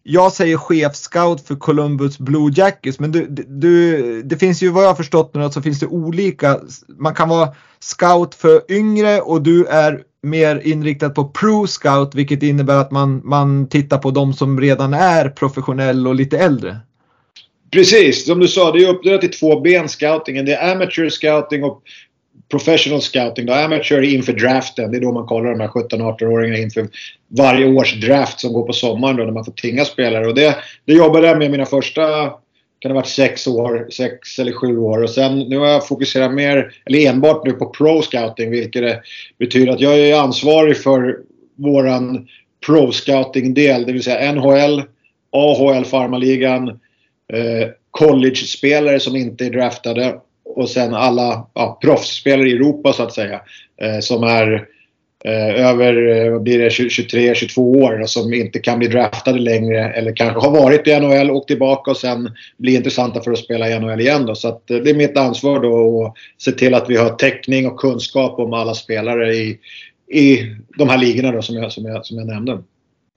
jag säger chefscout för Columbus Blue Jackets men du, du, det finns ju vad jag har förstått nu så finns det olika. Man kan vara scout för yngre och du är mer inriktad på pro scout vilket innebär att man, man tittar på de som redan är professionell och lite äldre. Precis, som du sa det är uppdelat i två ben scoutingen. Det är amateur scouting och professional scouting. Då amateur inför draften. Det är då man kollar de här 17-18-åringarna inför varje års draft som går på sommaren då när man får tinga spelare. Och det, det jobbade jag med mina första kan det ha varit sex år, sex eller sju år. Och sen nu har jag fokuserat mer, eller enbart nu på pro scouting vilket betyder att jag är ansvarig för våran pro scouting del, det vill säga NHL, AHL farmaligan, eh, college-spelare som inte är draftade och sen alla ja, proffsspelare i Europa så att säga. Eh, som är eh, över eh, vad blir det, 23-22 år och som inte kan bli draftade längre eller kanske har varit i NHL, åkt tillbaka och sen blir intressanta för att spela i NHL igen. Då. Så att, eh, det är mitt ansvar då att se till att vi har täckning och kunskap om alla spelare i, i de här ligorna då, som, jag, som, jag, som jag nämnde.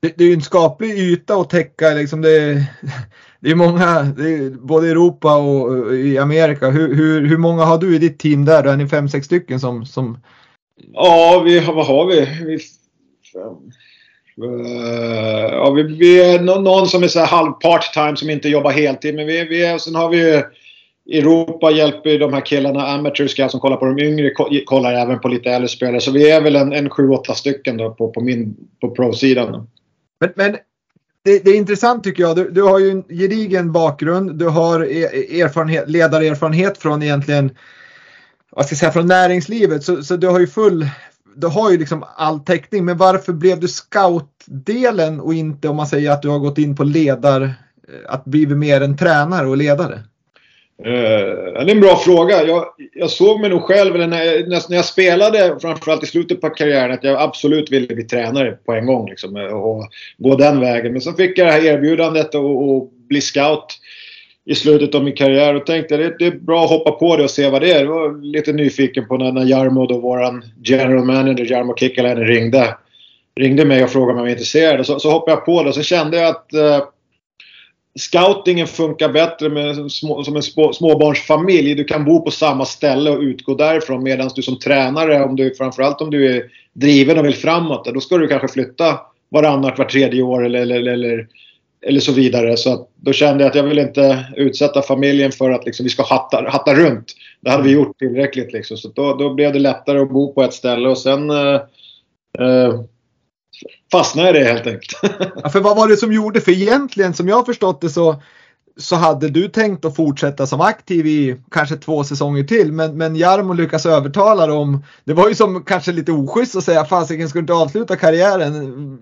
Det, det är ju en skaplig yta att täcka. Liksom det, det är många, det är både i Europa och i Amerika. Hur, hur, hur många har du i ditt team där? Då är ni fem, sex stycken som, som... Ja, vi, vad har vi? vi fem. Uh, ja, vi, vi är någon som är så här halv part-time som inte jobbar heltid. Men vi, vi är, sen har vi ju Europa hjälper de här killarna, amateurs som kollar på de yngre, kollar även på lite äldre spelare. Så vi är väl en, en 7-8 stycken då på, på, min, på pro-sidan. Men, men det, det, är intressant tycker jag. Du, du, har ju en gedigen bakgrund. Du har e, erfarenhet, ledarerfarenhet från egentligen vad ska jag säga, från näringslivet. Så, så du har ju full, du har ju liksom all täckning. Men varför blev du scoutdelen och inte om man säger att du har gått in på ledar, eh, att bli mer en tränare och ledare? Uh, det är en bra fråga. Jag, jag såg mig nog själv, eller när, när jag spelade, framförallt i slutet på karriären, att jag absolut ville bli tränare på en gång. Liksom, eh, och gå den vägen. Men så fick jag det här erbjudandet att bli scout i slutet av min karriär och tänkte det, det är bra att hoppa på det och se vad det är. Jag var lite nyfiken på när, när Jarmo, då våran general manager, Jarmo Kikkaläinen, ringde, ringde mig och frågade om jag var intresserad. Så, så hoppade jag på det och så kände jag att uh, Scoutingen funkar bättre med, som en småbarnsfamilj. Du kan bo på samma ställe och utgå därifrån. Medan du som tränare, om du, framförallt om du är driven och vill framåt, då ska du kanske flytta varannat, vart tredje år eller, eller, eller, eller så vidare. Så då kände jag att jag vill inte utsätta familjen för att liksom, vi ska hatta, hatta runt. Det hade vi gjort tillräckligt. Liksom. Så då, då blev det lättare att bo på ett ställe och sen eh, eh, fastnade i det helt enkelt. ja, för vad var det som gjorde? För egentligen som jag förstått det så så hade du tänkt att fortsätta som aktiv i kanske två säsonger till men, men Jarmo lyckas övertala dem. Det var ju som kanske lite oschysst att säga fasiken ska du inte avsluta karriären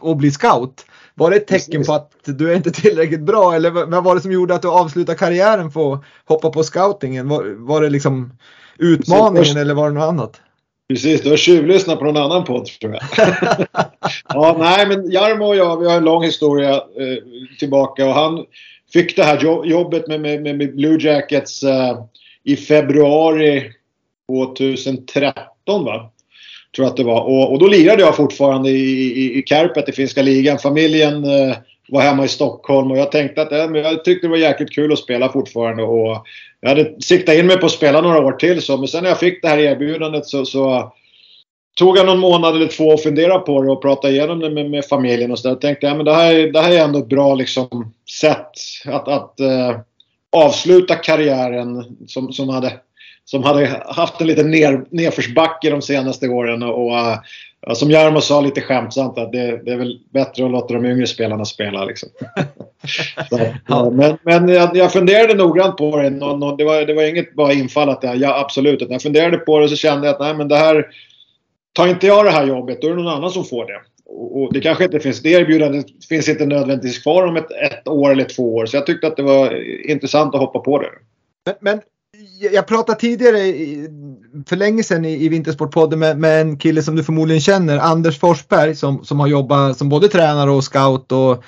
och bli scout. Var det ett tecken på att du är inte tillräckligt bra eller vad var det som gjorde att du avslutade karriären för att hoppa på scoutingen? Var, var det liksom utmaningen eller var det något annat? Precis, du har tjuvlyssnat på någon annan podd tror jag. ja, nej men Jarmo och jag, vi har en lång historia eh, tillbaka och han fick det här jobbet med, med, med Blue Jackets eh, i februari 2013 va? Tror jag att det var. Och, och då lirade jag fortfarande i, i, i Kärpet i finska ligan. Familjen eh, var hemma i Stockholm och jag tänkte att äh, jag tyckte det var jäkligt kul att spela fortfarande. Och jag hade siktat in mig på att spela några år till så, men sen när jag fick det här erbjudandet så, så tog jag någon månad eller två och funderade på det och pratade igenom det med, med familjen och så Jag tänkte att men det, här, det här är ändå ett bra liksom, sätt att, att uh, avsluta karriären som, som, hade, som hade haft en liten ner, nedförsbacke de senaste åren. Och, uh, som Jarmo sa lite skämtsamt att det, det, är väl bättre att låta de yngre spelarna spela. Liksom. så, ja. Men, men jag, jag funderade noggrant på det. det, var, det var inget bara infall att ja, absolut. När jag funderade på det så kände jag att nej, men det här tar inte jag det här jobbet, då är det någon annan som får det. Och, det kanske inte finns, det erbjudandet finns inte nödvändigtvis kvar om ett, ett år eller två år. Så jag tyckte att det var intressant att hoppa på det. Men, men jag pratade tidigare för länge sedan i, i Vintersportpodden med, med, en kille som du förmodligen känner, Anders Forsberg som, som har jobbat som både tränare och scout och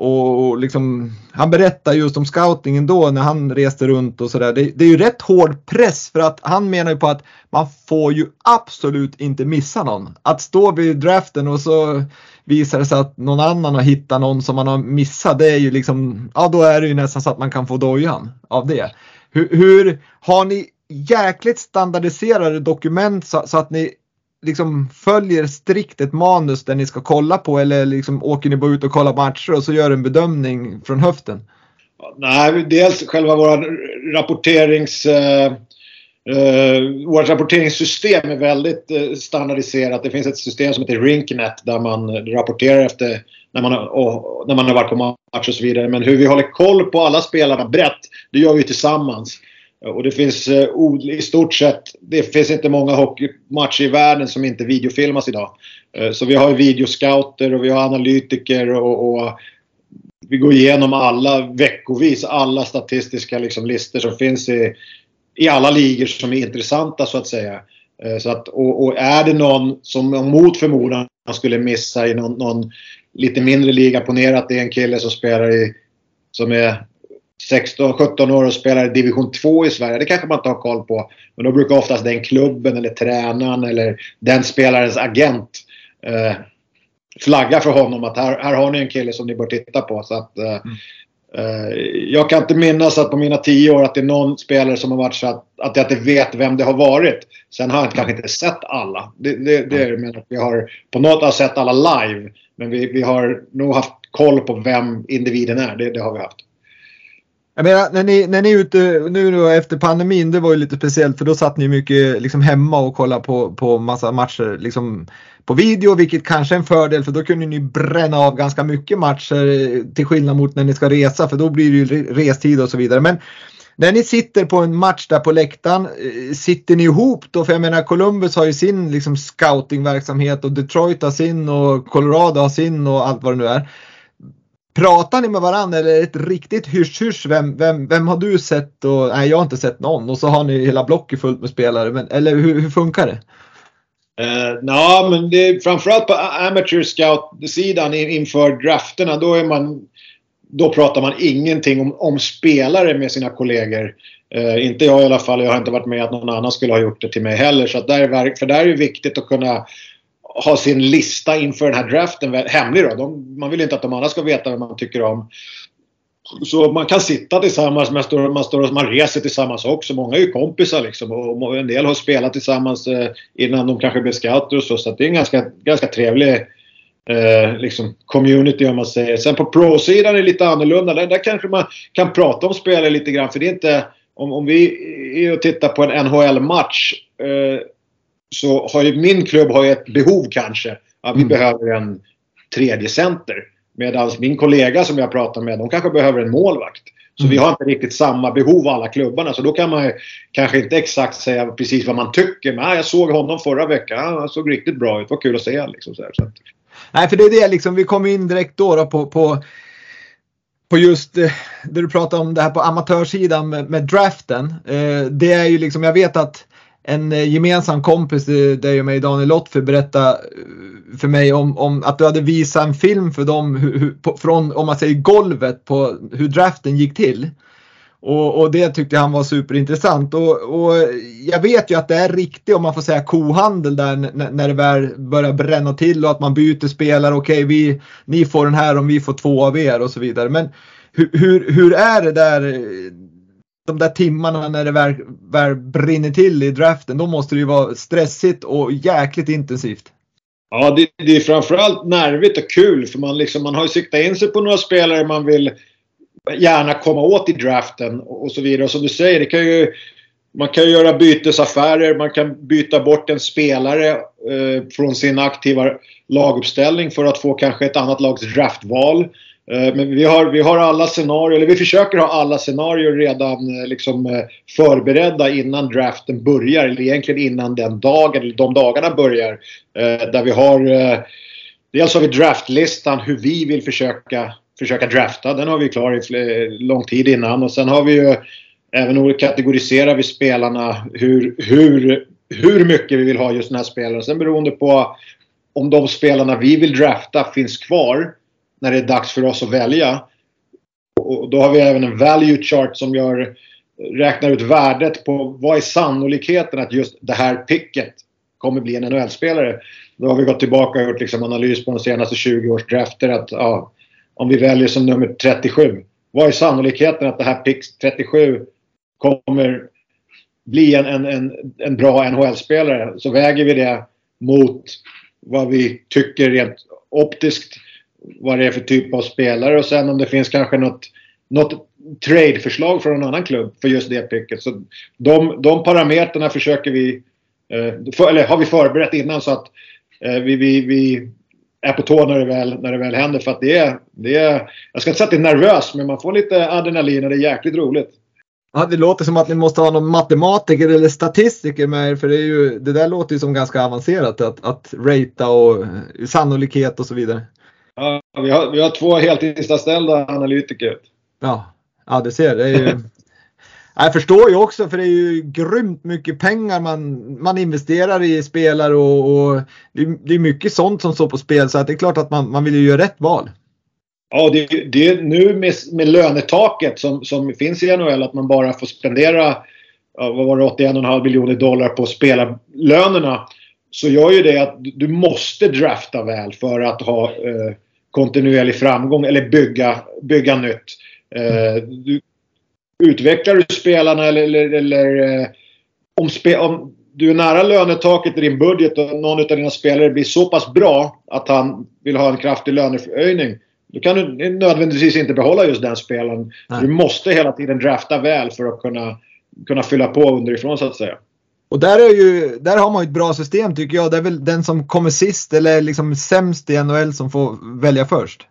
och liksom, han berättar just om scoutingen då när han reste runt och sådär. Det, det, är ju rätt hård press för att han menar ju på att man får ju absolut inte missa någon. Att stå vid draften och så visar det sig att någon annan har hittat någon som man har missat. Det är ju liksom, ja då är det ju nästan så att man kan få dojan av det. Hur, hur har ni jäkligt standardiserade dokument så, så att ni liksom följer strikt ett manus där ni ska kolla på eller liksom åker ni bara ut och kollar matcher och så gör en bedömning från höften? Nej, dels själva våra rapporterings... Uh, vårt rapporteringssystem är väldigt uh, standardiserat. Det finns ett system som heter Rinknet där man rapporterar efter när man, och, när man har varit på match och så vidare. Men hur vi håller koll på alla spelarna brett, det gör vi tillsammans. Och det finns eh, i stort sett, det finns inte många hockeymatcher i världen som inte videofilmas idag. Eh, så vi har videoscouter och vi har analytiker och, och vi går igenom alla veckovis, alla statistiska liksom listor som finns i, i alla ligor som är intressanta så att säga. Eh, så att, och, och, är det någon som mot förmodan skulle missa i någon, någon lite mindre liga, ponera att det är en kille som spelar i, som är 16-17 år och spelar i division 2 i Sverige. Det kanske man inte har koll på. Men då brukar oftast den klubben eller tränaren eller den spelarens agent eh, flagga för honom att här, här har ni en kille som ni bör titta på. Så att, eh, mm. Eh, jag kan inte minnas att på mina tio år att det är någon spelare som har varit så att, att jag inte vet vem det har varit. Sen har jag kanske inte sett alla. Det, det, det är det att vi har på något sätt sett alla live. Men vi, vi har nog haft koll på vem individen är. Det, det har vi haft. Jag menar, när ni, när ni är ute nu då efter pandemin, det var ju lite speciellt för då satt ni mycket liksom hemma och kollade på, på massa matcher liksom på video, vilket kanske är en fördel för då kunde ni bränna av ganska mycket matcher eh, till skillnad mot när ni ska resa för då blir det ju restid och så vidare. Men när ni sitter på en match där på läktaren, eh, sitter ni ihop då? För jag menar Columbus har ju sin liksom scoutingverksamhet och Detroit har sin och Colorado har sin och allt vad det nu är. Pratar ni med varandra eller är det ett riktigt hysch-hysch? Vem, vem, vem har du sett? Och, nej, jag har inte sett någon. Och så har ni hela blocket fullt med spelare. Men, eller hur, hur funkar det? Eh, uh, ja, men det är framförallt på amateur scout-sidan inför drafterna. Då, är man, då pratar man ingenting om, om spelare med sina kollegor. Uh, inte jag i alla fall. Jag har inte varit med att någon annan skulle ha gjort det till mig heller. Så där är, för där är det viktigt att kunna ha sin lista inför den här draften hemlig då. De, man vill inte att de andra ska veta vad man tycker om. Så man kan sitta tillsammans, man, står, man, står, man reser tillsammans också. Många är ju kompisar liksom och en del har spelat tillsammans eh, innan de kanske blev scouter och så. Så det är en ganska, ganska trevlig eh, liksom community om man säger. Sen på pro-sidan är det lite annorlunda. Där, där kanske man kan prata om spelare lite grann. För det är inte... Om, om vi är och tittar på en NHL-match eh, så har ju min klubb har ju ett behov kanske. Att vi mm. behöver en tredje center. Medan min kollega som jag pratar med, de kanske behöver en målvakt. Så mm. vi har inte riktigt samma behov alla klubbarna. Så då kan man kanske inte exakt säga precis vad man tycker. Men ah, jag såg honom förra veckan. Ah, han såg riktigt bra ut. Vad kul att se liksom så, så Nej, för det är det liksom. Vi kommer in direkt då, då på, på, på just eh, det du pratar om det här på amatörsidan med, med draften. Eh, det är ju liksom, jag vet att en eh, gemensam kompis, till dig och mig, Daniel Lottfer, berättade eh, för mig om, om, att du hade visat en film för dem hur, hur, på, från, om man säger golvet på hur draften gick till. Och, och det tyckte han var superintressant. Och, och, jag vet ju att det är riktigt, om man får säga, kohandel där när, när det väl börjar bränna till och att man byter spelare. Okej, okay, ni får den här om vi får två av er och så vidare. Men hur, hur, hur är det där de där timmarna när det väl, väl brinner till i draften, då måste det ju vara stressigt och jäkligt intensivt. Ja, det, det är framförallt nervigt och kul för man, liksom, man har ju siktat in sig på några spelare man vill gärna komma åt i draften och så vidare. Och som du säger, det kan ju, man kan ju göra bytesaffärer, man kan byta bort en spelare eh, från sin aktiva laguppställning för att få kanske ett annat lags draftval. Eh, men vi har, vi har alla scenarier, eller vi försöker ha alla scenarier redan eh, liksom eh, förberedda innan draften börjar. Eller egentligen innan den dagen, eller de dagarna börjar. Där vi har... Dels har vi draftlistan hur vi vill försöka, försöka drafta. Den har vi klar i lång tid innan. Och sen har vi ju även kategoriserar vi spelarna hur, hur, hur mycket vi vill ha just den här spelaren. Sen beroende på om de spelarna vi vill drafta finns kvar när det är dags för oss att välja. Och då har vi även en value chart som gör, räknar ut värdet på vad är sannolikheten att just det här picket kommer bli en NHL-spelare. Då har vi gått tillbaka och gjort liksom analys på de senaste 20 års drafter att ja, om vi väljer som nummer 37. Vad är sannolikheten att det här pick 37 kommer bli en, en, en, en bra NHL-spelare? Så väger vi det mot vad vi tycker rent optiskt vad det är för typ av spelare och sen om det finns kanske något, något trade-förslag från en annan klubb för just det picket. Så de, de parametrarna försöker vi, eh, för, eller har vi förberett innan så att eh, vi, vi, vi är på tå när det väl, när det väl händer. För att det är, det är, jag ska inte säga att det är nervöst, men man får lite adrenalin och det är jäkligt roligt. Ja, det låter som att ni måste ha någon matematiker eller statistiker med er för det, är ju, det där låter ju som ganska avancerat att, att ratea och sannolikhet och så vidare. Ja, vi har, vi har två heltidsanställda analytiker. Ja, ja du ser. Det är ju... Jag förstår ju också för det är ju grymt mycket pengar man, man investerar i spelare och, och det, är mycket sånt som står på spel så att det är klart att man, man vill ju göra rätt val. Ja, det, det är nu med, med lönetaket som, som finns i NHL att man bara får spendera vad var det, 81,5 miljoner dollar på spelarlönerna. Så gör ju det att du måste drafta väl för att ha eh, kontinuerlig framgång eller bygga, bygga nytt. Eh, du, utvecklar du spelarna eller, eller, eller eh, om, spe, om du är nära lönetaket i din budget och någon av dina spelare blir så pass bra att han vill ha en kraftig lönehöjning. Då kan du nödvändigtvis inte behålla just den spelaren. Du måste hela tiden drafta väl för att kunna, kunna fylla på underifrån så att säga. Och där, är ju, där har man ett bra system tycker jag. Det är väl den som kommer sist eller liksom sämst i NHL som får välja först.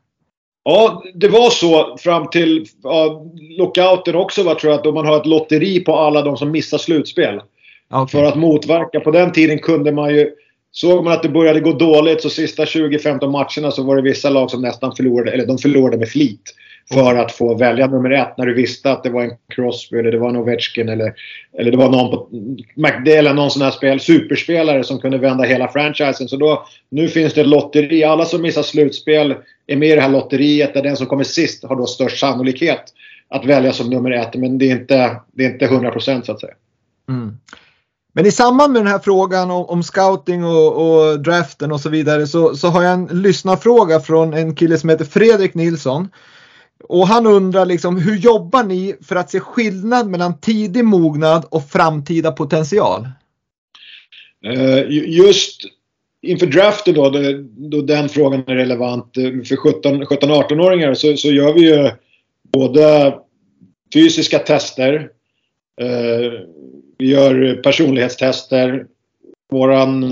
Ja, det var så fram till ja, lockouten också va, tror jag. Att man har ett lotteri på alla de som missar slutspel. Okay. För att motverka. På den tiden kunde man ju... Såg man att det började gå dåligt så sista 20-15 matcherna så var det vissa lag som nästan förlorade, eller de förlorade med flit. För att få välja nummer ett när du visste att det var en Crosby eller det var en Ovechkin eller, eller det var någon på McDale någon sån här spel, superspelare som kunde vända hela franchisen. Så då, nu finns det ett lotteri. Alla som missar slutspel är med i det här lotteriet där den som kommer sist har då störst sannolikhet att välja som nummer ett. Men det är inte, det är inte 100% så att säga. Mm. Men i samband med den här frågan om, om scouting och, och, draften och så vidare så, så har jag en lyssnarfråga från en kille som heter Fredrik Nilsson. Och han undrar liksom hur jobbar ni för att se skillnad mellan tidig mognad och framtida potential? Eh, just inför draften då, då, den frågan är relevant eh, för 17-18-åringar så, så gör vi ju både fysiska tester, eh, vi gör personlighetstester, våran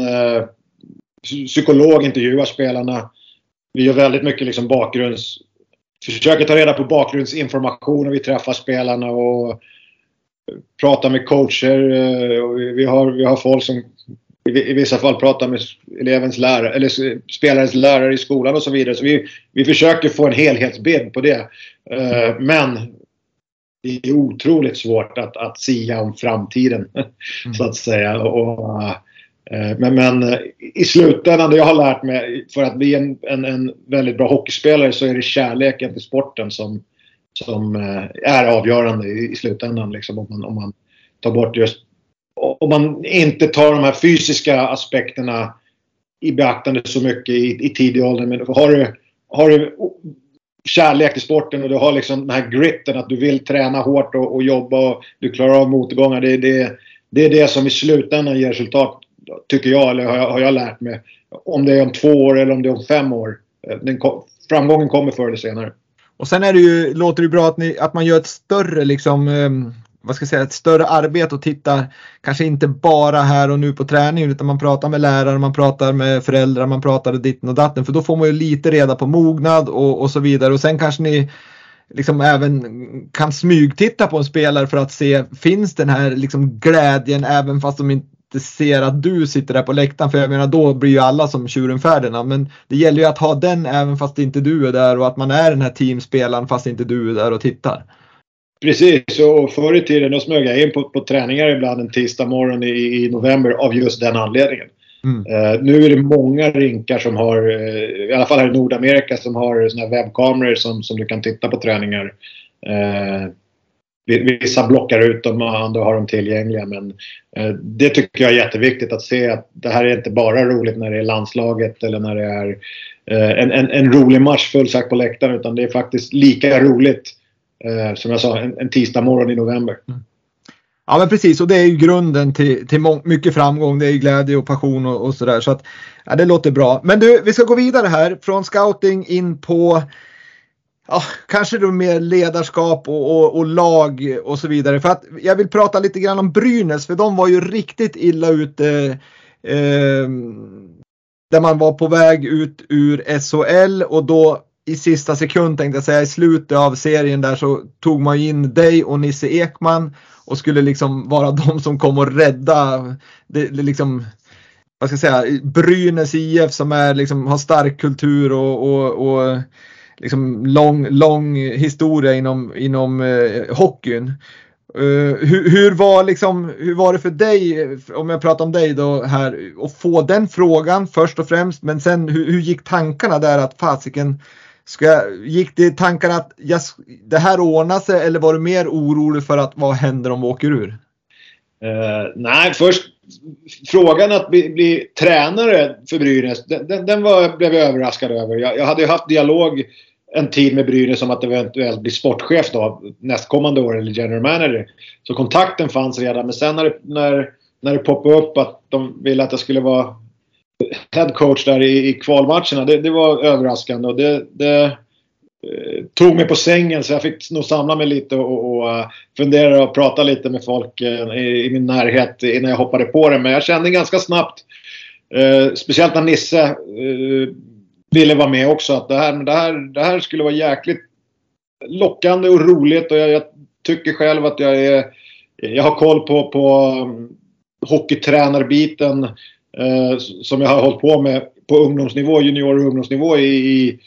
psykolog intervjuar spelarna. Vi gör väldigt mycket liksom bakgrunds försöker ta reda på bakgrundsinformation när vi träffar spelarna och pratar med coacher. Eh, vi har, vi har folk som i vissa fall pratar med elevens lärare, eller spelarens lärare i skolan och så vidare. Så vi, vi försöker få en helhetsbild på det. Eh, men det är otroligt svårt att, att sia om framtiden, mm. så att säga. Och, Eh, men, men, eh, i slutändan, det jag har lärt mig, för att bli en, en, en, väldigt bra hockeyspelare så är det kärleken till sporten som, som eh, är avgörande i, i slutändan. Liksom, om, man, om man tar bort just... Om man inte tar de här fysiska aspekterna i beaktande så mycket i, i tidig ålder. Men har du, har du kärlek till sporten och du har liksom den här gritten att du vill träna hårt och, och jobba och du klarar av motgångar. Det, det, det är det som i slutändan ger resultat tycker jag, eller har jag, har jag lärt mig. Om det är om två år eller om det är om fem år. Eh, den, framgången kommer förr eller senare. Och sen är det ju, låter det bra att, ni, att man gör ett större liksom, um, vad ska jag säga, ett större arbete och tittar kanske inte bara här och nu på träningen utan man pratar med lärare, man pratar med föräldrar, man pratar ditten och datten för då får man ju lite reda på mognad och, och så vidare och sen kanske ni liksom även kan smygtitta på en spelare för att se finns den här liksom glädjen även fast de inte inte ser att du sitter där på läktaren. För jag menar då blir ju alla som tjuren Men det gäller ju att ha den även fast inte du är där och att man är den här teamspelaren fast inte du är där och tittar. Precis, och förr i tiden då smög jag in på, på träningar ibland en tisdag morgon i, i november av just den anledningen. Mm. Uh, nu är det många rinkar som har, uh, i alla fall här i Nordamerika, som har såna webbkameror som, som du kan titta på träningar. Uh, Vissa blockar ut dem och andra har dem tillgängliga. Men eh, det tycker jag är jätteviktigt att se att det här är inte bara roligt när det är landslaget eller när det är eh, en, en, en rolig match fullsatt på läktaren utan det är faktiskt lika roligt eh, som jag sa en, en tisdag morgon i november. Mm. Ja men precis och det är ju grunden till, till mycket framgång. Det är glädje och passion och, och sådär. Så att ja, det låter bra. Men du, vi ska gå vidare här från scouting in på ja, kanske då mer ledarskap och, och, och, lag och så vidare. För att jag vill prata lite grann om Brynäs för de var ju riktigt illa ute. Eh, där man var på väg ut ur SHL och då i sista sekund tänkte jag säga i slutet av serien där så tog man in dig och Nisse Ekman och skulle liksom vara de som kom och rädda det, det liksom vad ska jag säga, Brynäs IF som är liksom har stark kultur och, och, och liksom lång, lång historia inom, inom eh, hockeyn. Eh, uh, hur, hur, var liksom, hur var det för dig, eh, om jag pratar om dig då här, att få den frågan först och främst, men sen hur, hur gick tankarna där att fasiken, ska, gick det tankarna att jag, det här ordnar sig eller var du mer orolig för att vad händer om vi åker ur? Uh, nej, först frågan att bli, bli tränare för Brynäs, den, den, den var, blev jag överraskad över. Jag, jag hade ju haft dialog en tid med Brynäs om att eventuellt bli sportchef då nästkommande år eller general manager. Så kontakten fanns redan men sen när, när, när det poppade upp att de ville att jag skulle vara head coach där i, i kvalmatcherna. Det, det var överraskande och det, det Eh, tog mig på sängen så jag fick nog samla mig lite och, och eh, fundera och prata lite med folk eh, i, i, min närhet innan jag hoppade på det. Men jag kände ganska snabbt, eh, speciellt när Nisse ville vara med också. Att det här, det här, det här skulle vara jäkligt lockande och roligt och jag, jag tycker själv att jag är jag har koll på, på mm, hockeytränarbiten eh, som jag har hållit på med på ungdomsnivå, junior och ungdomsnivå i, i,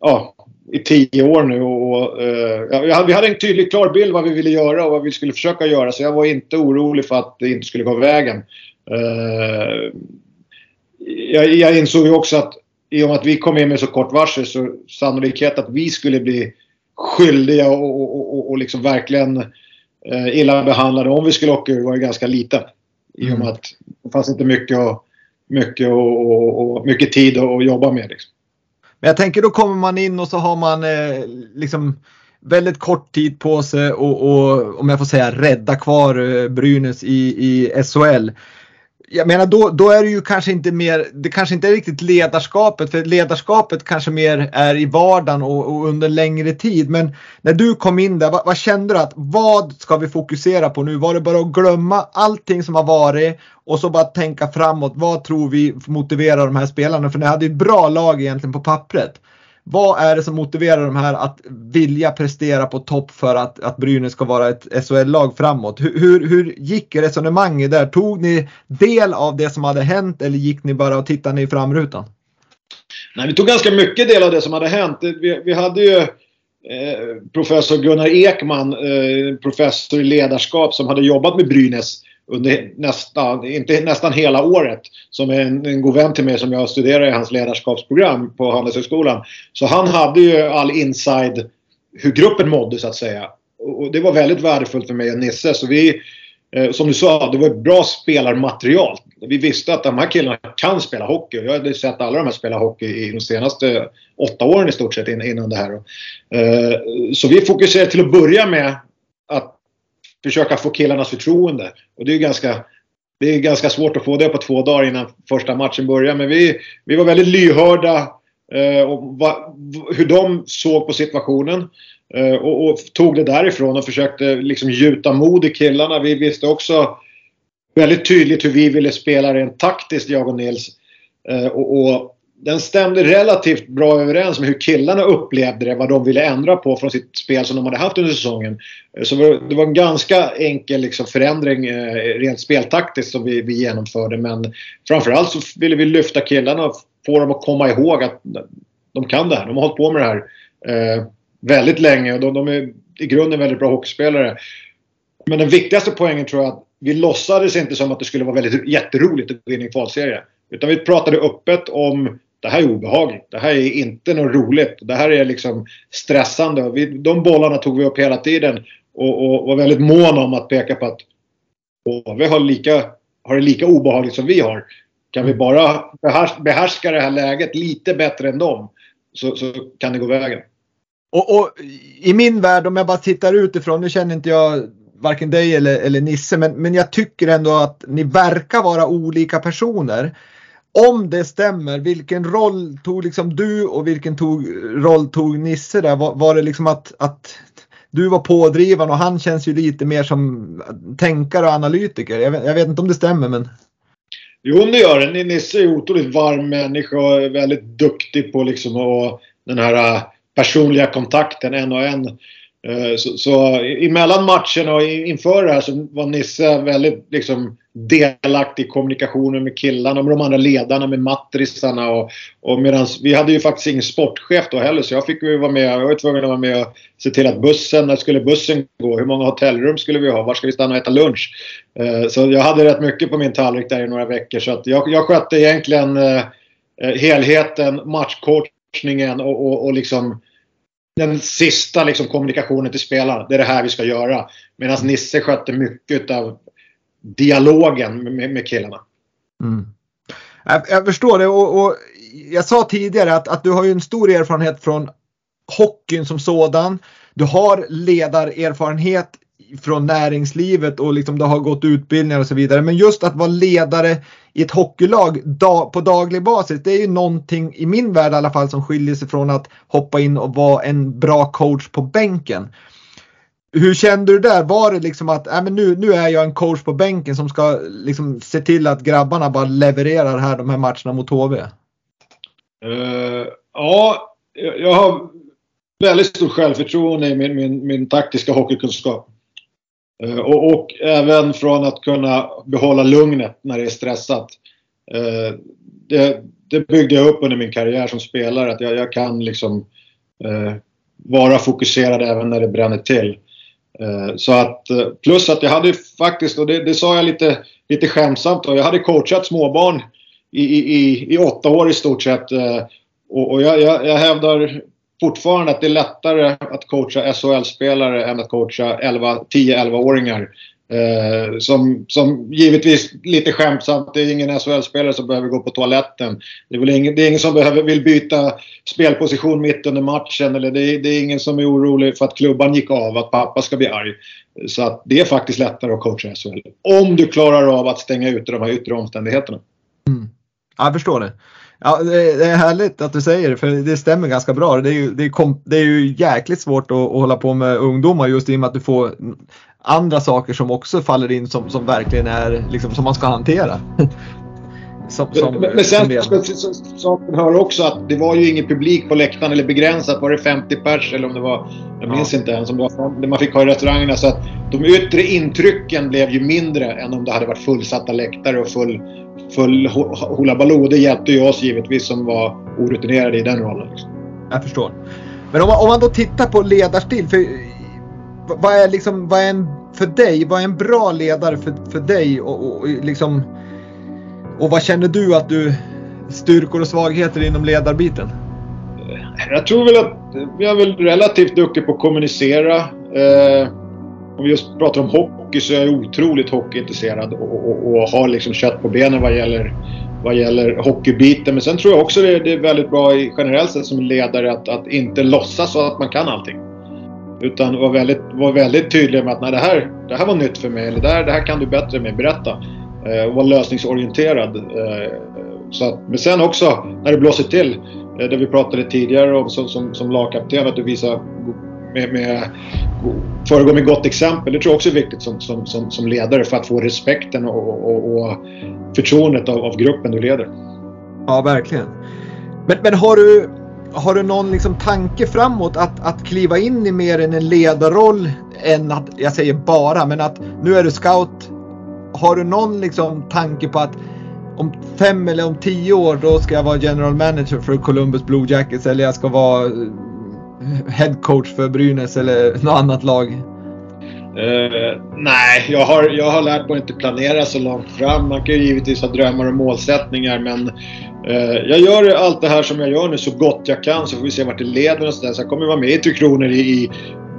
ja, i tio år nu. Och, eh, vi hade en tydlig klar bild vad vi ville göra och vad vi skulle försöka göra så jag var inte orolig för att det inte skulle gå vägen. Eh, jag, jag insåg ju också att i och med att vi kom in med så kort varsel så sannolikhet att vi skulle bli skyldiga och, och, och, och liksom verkligen eh, illa behandlade om vi skulle åka ur var ju ganska liten. I och med mm. att det fanns inte mycket, och, mycket, och mycket tid att jobba med. Liksom. Men jag tänker då kommer man in och så har man eh, liksom väldigt kort tid på sig och, och, om jag får säga rädda kvar eh, Brynäs i, i SHL jag menar då, då är det ju kanske inte mer, det kanske inte är riktigt ledarskapet, för ledarskapet kanske mer är i vardagen och, och under längre tid. Men när du kom in där, vad, vad, kände du att vad ska vi fokusera på nu? Var det bara att glömma allting som har varit och så bara tänka framåt? Vad tror vi motiverar de här spelarna? För ni hade ju ett bra lag egentligen på pappret. Vad är det som motiverar de här att vilja prestera på topp för att, att Brynäs ska vara ett SHL-lag framåt? Hur, hur, hur gick resonemanget där? Tog ni del av det som hade hänt eller gick ni bara och tittade i framrutan? Nej, vi tog ganska mycket del av det som hade hänt. Vi, vi hade ju eh, professor Gunnar Ekman, eh, professor i ledarskap som hade jobbat med Brynäs under nästan, inte nästan hela året. Som är en, en god vän till mig som jag studerar i hans ledarskapsprogram på Handelshögskolan. Så han hade ju all inside hur gruppen mådde så att säga. Och det var väldigt värdefullt för mig och Nisse. Så vi, eh, som du sa, det var ett bra spelarmaterial. Vi visste att de här killarna kan spela hockey. Jag hade sett alla de här spela hockey i de senaste åtta åren i stort sett innan det här. Eh, så vi fokuserade till att börja med försöka få killarnas förtroende. Och det är ganska, det är ganska svårt att få det på två dagar innan första matchen börjar. Men vi, vi var väldigt lyhörda eh, och va, hur de såg på situationen. Eh, och, och, tog det därifrån och försökte liksom gjuta mod i killarna. Vi visste också väldigt tydligt hur vi ville spela rent taktiskt, jag och Nils. Eh, och, och den stämde relativt bra överens med hur killarna upplevde det, vad de ville ändra på från sitt spel som de hade haft under säsongen. Så det var en ganska enkel liksom förändring eh, rent speltaktiskt som vi, vi genomförde. Men framförallt så ville vi lyfta killarna och få dem att komma ihåg att de kan det här. De har hållit på med det här eh, väldigt länge och de, de, är i grunden väldigt bra hockeyspelare. Men den viktigaste poängen tror jag att vi låtsades inte som att det skulle vara väldigt jätteroligt att gå in en kvalserie. Utan vi pratade öppet om det här är obehagligt. Det här är inte något roligt. Det här är liksom stressande. Vi, de bollarna tog vi upp hela tiden och, och var väldigt måna om att peka på att HV har, lika, har det lika obehagligt som vi har. Kan vi bara behärska det här läget lite bättre än dem så, så kan det gå vägen. Och, och, I min värld, om jag bara tittar utifrån, nu känner inte jag varken dig eller, eller Nisse, men, men jag tycker ändå att ni verkar vara olika personer om det stämmer, vilken roll tog liksom du och vilken tog, roll tog Nisse där? Var, var det liksom att, att du var pådrivande och han känns ju lite mer som tänkare och analytiker. Jag vet, jag vet inte om det stämmer men. Jo, det gör det. Nisse är otroligt varm människa och väldigt duktig på liksom och den här äh, personliga kontakten en och en. Eh, så, så emellan matchen och inför det här så var Nisse väldigt liksom, delaktig i kommunikationen med killarna, med de andra ledarna, med mattrisarna. Och, och medans, vi hade ju faktiskt ingen sportchef då heller så jag fick ju vara med. Jag var tvungen att vara med och se till att bussen, när skulle bussen gå? Hur många hotellrum skulle vi ha? Var ska vi stanna och äta lunch? Eh, så jag hade rätt mycket på min tallrik där i några veckor. Så att jag, jag skötte egentligen eh, eh helheten, matchcoachningen och, och, och liksom den sista liksom, kommunikationen till spelarna. Det är det här vi ska göra. Medan Nisse skötte mycket av dialogen med, med killarna. Mm. Jag, jag, förstår det och, och, jag sa tidigare att, att du har ju en stor erfarenhet från hockeyn som sådan. Du har ledarerfarenhet från näringslivet och liksom det har gått utbildningar och så vidare. Men just att vara ledare i ett hockeylag dag, på daglig basis, det är ju någonting i min värld i alla fall som skiljer sig från att hoppa in och vara en bra coach på bänken. Hur kände du där? Var det liksom att äh, men nu, nu är jag en coach på bänken som ska liksom se till att grabbarna bara levererar här de här matcherna mot HV? Uh, eh, ja, jag har väldigt stort självförtroende i min, min, min taktiska hockeykunskap. Eh, och, och, även från att kunna behålla lugnet när det är stressat. Eh, det, det, byggde jag upp under min karriär som spelare, att jag, jag kan liksom eh, vara fokuserad även när det bränner till. Så att, plus att jag hade faktiskt, och det, det sa jag lite, lite skämtsamt, och jag hade coachat småbarn i, i, i åtta år i stort sett. Och, och jag, jag, jag hävdar fortfarande att det är lättare att coacha SHL-spelare än att coacha 10-11-åringar. Eh, som, som givetvis lite skämtsamt, det är ingen SHL-spelare som behöver gå på toaletten. Det är, väl ingen, det är ingen som behöver, vill byta spelposition mitt under matchen eller det är, det är, ingen som är orolig för att klubban gick av, att pappa ska bli arg. Så att det är faktiskt lättare att coacha SHL. Om du klarar av att stänga ute de här yttre omständigheterna. Mm. Jag förstår det. Ja, det är härligt att du säger det för det stämmer ganska bra. Det är ju, det är, kom, det är ju jäkligt svårt att, att hålla på med ungdomar just i och med att du får andra saker som också faller in som, som verkligen är liksom som man ska hantera. som, som, men, men sen saken hör också att det var ju ingen publik på läktaren eller begränsat. Var det 50 pers eller om det var, jag minns ja. inte ens, om det var det man fick ha i restaurangerna. Så att de yttre intrycken blev ju mindre än om det hade varit fullsatta läktare och full, full hula Det hjälpte ju oss givetvis som var orutinerade i den rollen. Liksom. Jag förstår. Men om man, om man då tittar på ledarstil. För vad är liksom, vad är en, för dig, vad är en bra ledare för, för dig och, och, och liksom och vad känner du att du styrkor och svagheter inom ledarbiten? Eh, jag tror väl att jag är väl relativt duktig på att kommunicera. Eh, om vi just pratar om hockey så är jag otroligt hockeyintresserad och, och, och har liksom kött på benen vad gäller, vad gäller hockeybiten. Men sen tror jag också det är, det är väldigt bra generellt sett som ledare att, att inte låtsas så att man kan allting. Utan vara väldigt, var väldigt tydlig med att Nej, det, här, det här var nytt för mig eller det här, det här kan du bättre med, berätta. Eh, och vara lösningsorienterad. Eh, så att, men sen också när det blåser till, eh, det vi pratade tidigare om som, som, som lagkapten, att du visar med, med, föregå med gott exempel. Det tror jag också är viktigt som, som, som, som ledare för att få respekten och, och, och förtroendet av, av gruppen du leder. Ja, verkligen. Men, men har du har du någon liksom tanke framåt att, att kliva in i mer än en ledarroll än att, jag säger bara, men att nu är du scout. Har du någon liksom tanke på att om fem eller om tio år då ska jag vara general manager för Columbus Blue Jackets eller jag ska vara eh, head coach för Brynäs eller något annat lag? Uh, nej, jag har, jag har lärt mig att inte planera så långt fram. Man kan ju givetvis ha drömmar och målsättningar men uh, jag gör allt det här som jag gör nu så gott jag kan så får vi se vart det leder och sådär. Så Jag kommer vara med i Tre Kronor i, i,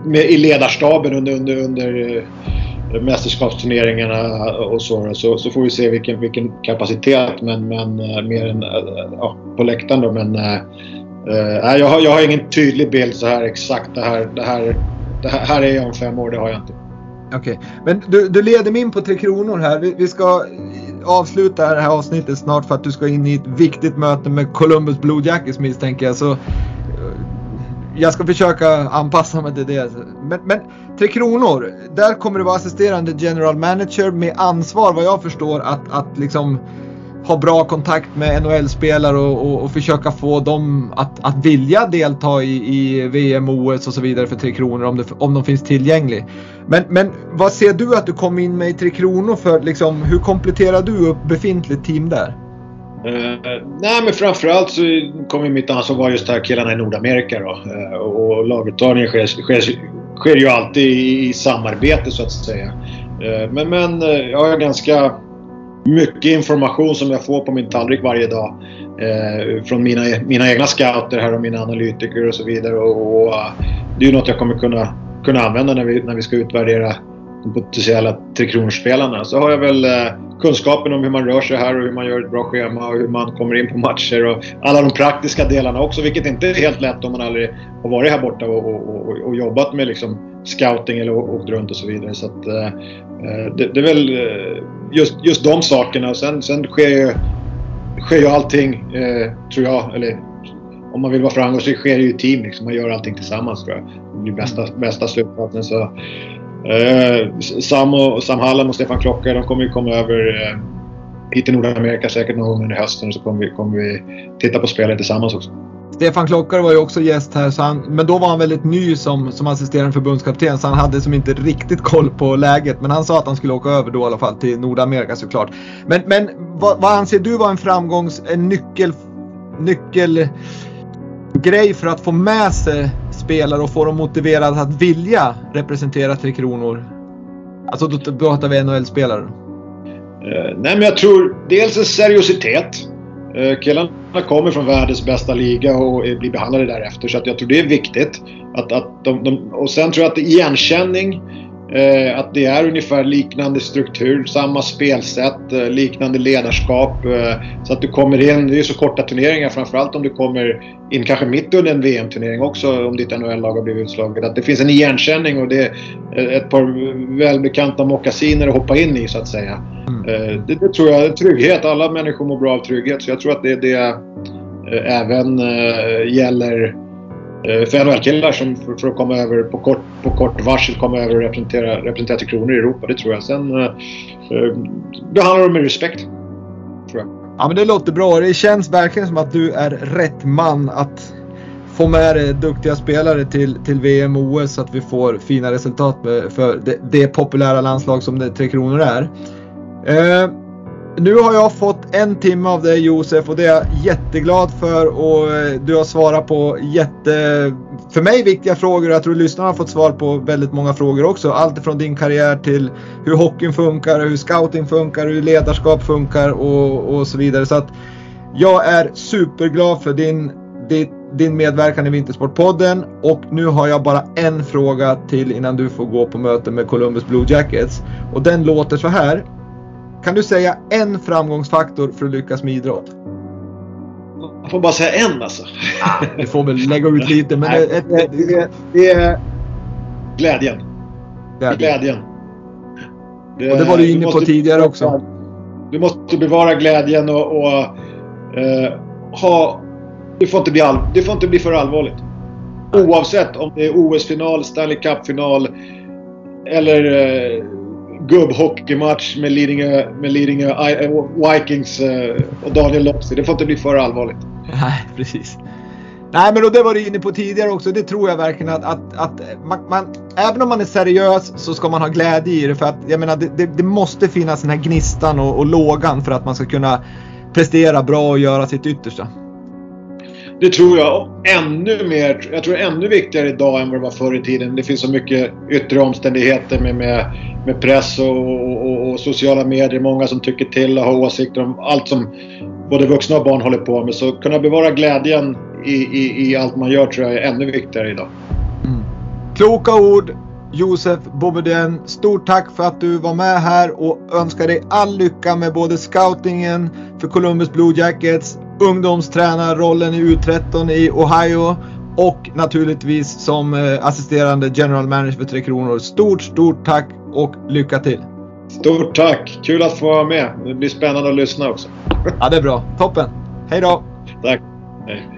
med, i ledarstaben under, under, under uh, Eh, mästerskapsturneringarna och så, så. Så får vi se vilken, vilken kapacitet men, men eh, mer än eh, ja, på läktaren då. Men jag, har, jag har ingen tydlig bild så här exakt det här, det här det här, här är jag om fem år, det har jag inte. Okej, okay. men du, du leder mig in på Tre Kronor här. Vi, vi, ska avsluta det här avsnittet snart för att du ska in i ett viktigt möte med Columbus Blue Jackets misstänker jag. Så jag ska försöka anpassa mig till det. Men, men Tre Kronor, där kommer du vara assisterande general manager med ansvar vad jag förstår att, att liksom ha bra kontakt med NHL-spelare och, och, och, försöka få dem att, att vilja delta i, i VM, OS och så vidare för Tre Kronor om, det, om de finns tillgängliga. Men, men vad ser du att du kom in med i Tre Kronor för? Liksom, hur kompletterar du upp befintligt team där? Uh, nej men framförallt så kommer mitt ansvar vara just här killarna i Nordamerika då. Uh, och laguttagningen sker, sker, sker ju alltid i, i samarbete så att säga. Uh, men, men jag har ganska mycket information som jag får på min tallrik varje dag. från mina, mina egna scouter här och mina analytiker och så vidare. Och, och det är ju något jag kommer kunna, kunna använda när vi, när vi ska utvärdera potentiella Tre Kronor-spelarna. Så har jag väl eh, kunskapen om hur man rör sig här och hur man gör ett bra schema och hur man kommer in på matcher och alla de praktiska delarna också, vilket inte är helt lätt om man aldrig har varit här borta och, och, och, och jobbat med liksom scouting eller åkt runt och så vidare. Så att, eh, eh det, det, är väl eh, just, just de sakerna. Sen, sen sker, ju, sker ju allting, eh, tror jag, eller om man vill vara framgångsrik sker det ju i team. Liksom. Man gör allting tillsammans tror jag. Det blir bästa, bästa slutsatsen. Så, Eh, Sam, och, Sam Hallam och Stefan Klocka de kommer ju komma över eh, hit till Nordamerika säkert någon gång under hösten så kommer vi, kommer vi titta på spelet tillsammans också. Stefan Klockare var ju också gäst här, så han, men då var han väldigt ny som, som assisterande förbundskapten så han hade som inte riktigt koll på läget. Men han sa att han skulle åka över då i alla fall till Nordamerika såklart. Men, men vad, vad anser du var en framgångs, en nyckel, nyckelgrej för att få med sig spelare och få dem motiverade att vilja representera Tre Kronor? Alltså då pratar vi NHL-spelare. Uh, eh, nej men jag tror dels en seriositet. Uh, killarna kommer från världens bästa liga och blir behandlade därefter så att jag tror det är viktigt. Att, att de, de, och sen tror jag att igenkänning Eh, att det är ungefär liknande struktur, samma spelsätt, eh, liknande ledarskap. Eh, så att du kommer in, det är så korta turneringar framförallt om du kommer in kanske mitt under en VM-turnering också om ditt NHL-lag har blivit utslaget. Att det finns en igenkänning och det är ett par välbekanta mockasiner att hoppa in i så att säga. Mm. Eh, det, det, tror jag är trygghet. Alla människor mår bra av trygghet så jag tror att det, det eh, även eh, gäller Eh, för NHL-killar som för, för, att komma över på kort, på kort varsel komma över och representera, representera till kronor i Europa. Det tror jag. Sen eh, eh, det handlar med respekt. Tror jag. Ja men det låter bra. Det känns verkligen som att du är rätt man att få med dig duktiga spelare till, till VM och OS så att vi får fina resultat för det, det populära landslag som det Tre Kronor är. Eh, nu har jag fått en timme av dig Josef och det är jag jätteglad för och eh, du har svarat på jätte, för mig viktiga frågor. Jag tror lyssnarna har fått svar på väldigt många frågor också. Allt från din karriär till hur hockeyn funkar, hur scouting funkar, hur ledarskap funkar och, och så vidare. Så att jag är superglad för din, din, din medverkan i Vintersportpodden och nu har jag bara en fråga till innan du får gå på möte med Columbus Blue Jackets. Och den låter så här. Kan du säga en framgångsfaktor för att lyckas med idrott? Jag får bara säga en alltså. Ah, du får väl lägga ut lite men... Nej, ett, ett, det, är, det är glädjen. Glädjen. glädjen. Det, och det var du inne du på tidigare också. Du måste bevara glädjen och, och uh, ha... Det får, inte bli all, det får inte bli för allvarligt. Oavsett om det är OS-final, Stanley Cup-final eller uh, gubbhockeymatch med Lidingö, med Lidingö eh, Vikings eh, och Daniel Lopsi. Det får inte bli för allvarligt. Nej, precis. Nej, men det var du inne på tidigare också. Det tror jag verkligen att, att, att man, man, även om man är seriös så ska man ha glädje i det. För att jag menar, det, det, det måste finnas den här gnistan och, och lågan för att man ska kunna prestera bra och göra sitt yttersta. Det tror jag. Och ännu mer, jag tror ännu viktigare idag än vad det var förr i tiden. Det finns så mycket yttre omständigheter med, med, med press och, och, och, sociala medier. Många som tycker till och har åsikter om allt som både vuxna och barn håller på med. Så kunna bevara glädjen i, i, i allt man gör tror jag är ännu viktigare idag. Mm. Kloka ord. Josef Boumedienne, stort tack för att du var med här och önskar dig all lycka med både scoutingen för Columbus Blue Jackets ungdomstränarrollen i U13 i Ohio och naturligtvis som eh, assisterande general manager för Tre Kronor. Stort, stort tack och lycka till! Stort tack! Kul att få vara med. Det blir spännande att lyssna också. Ja, det är bra. Toppen! Hej då! Tack! Hej.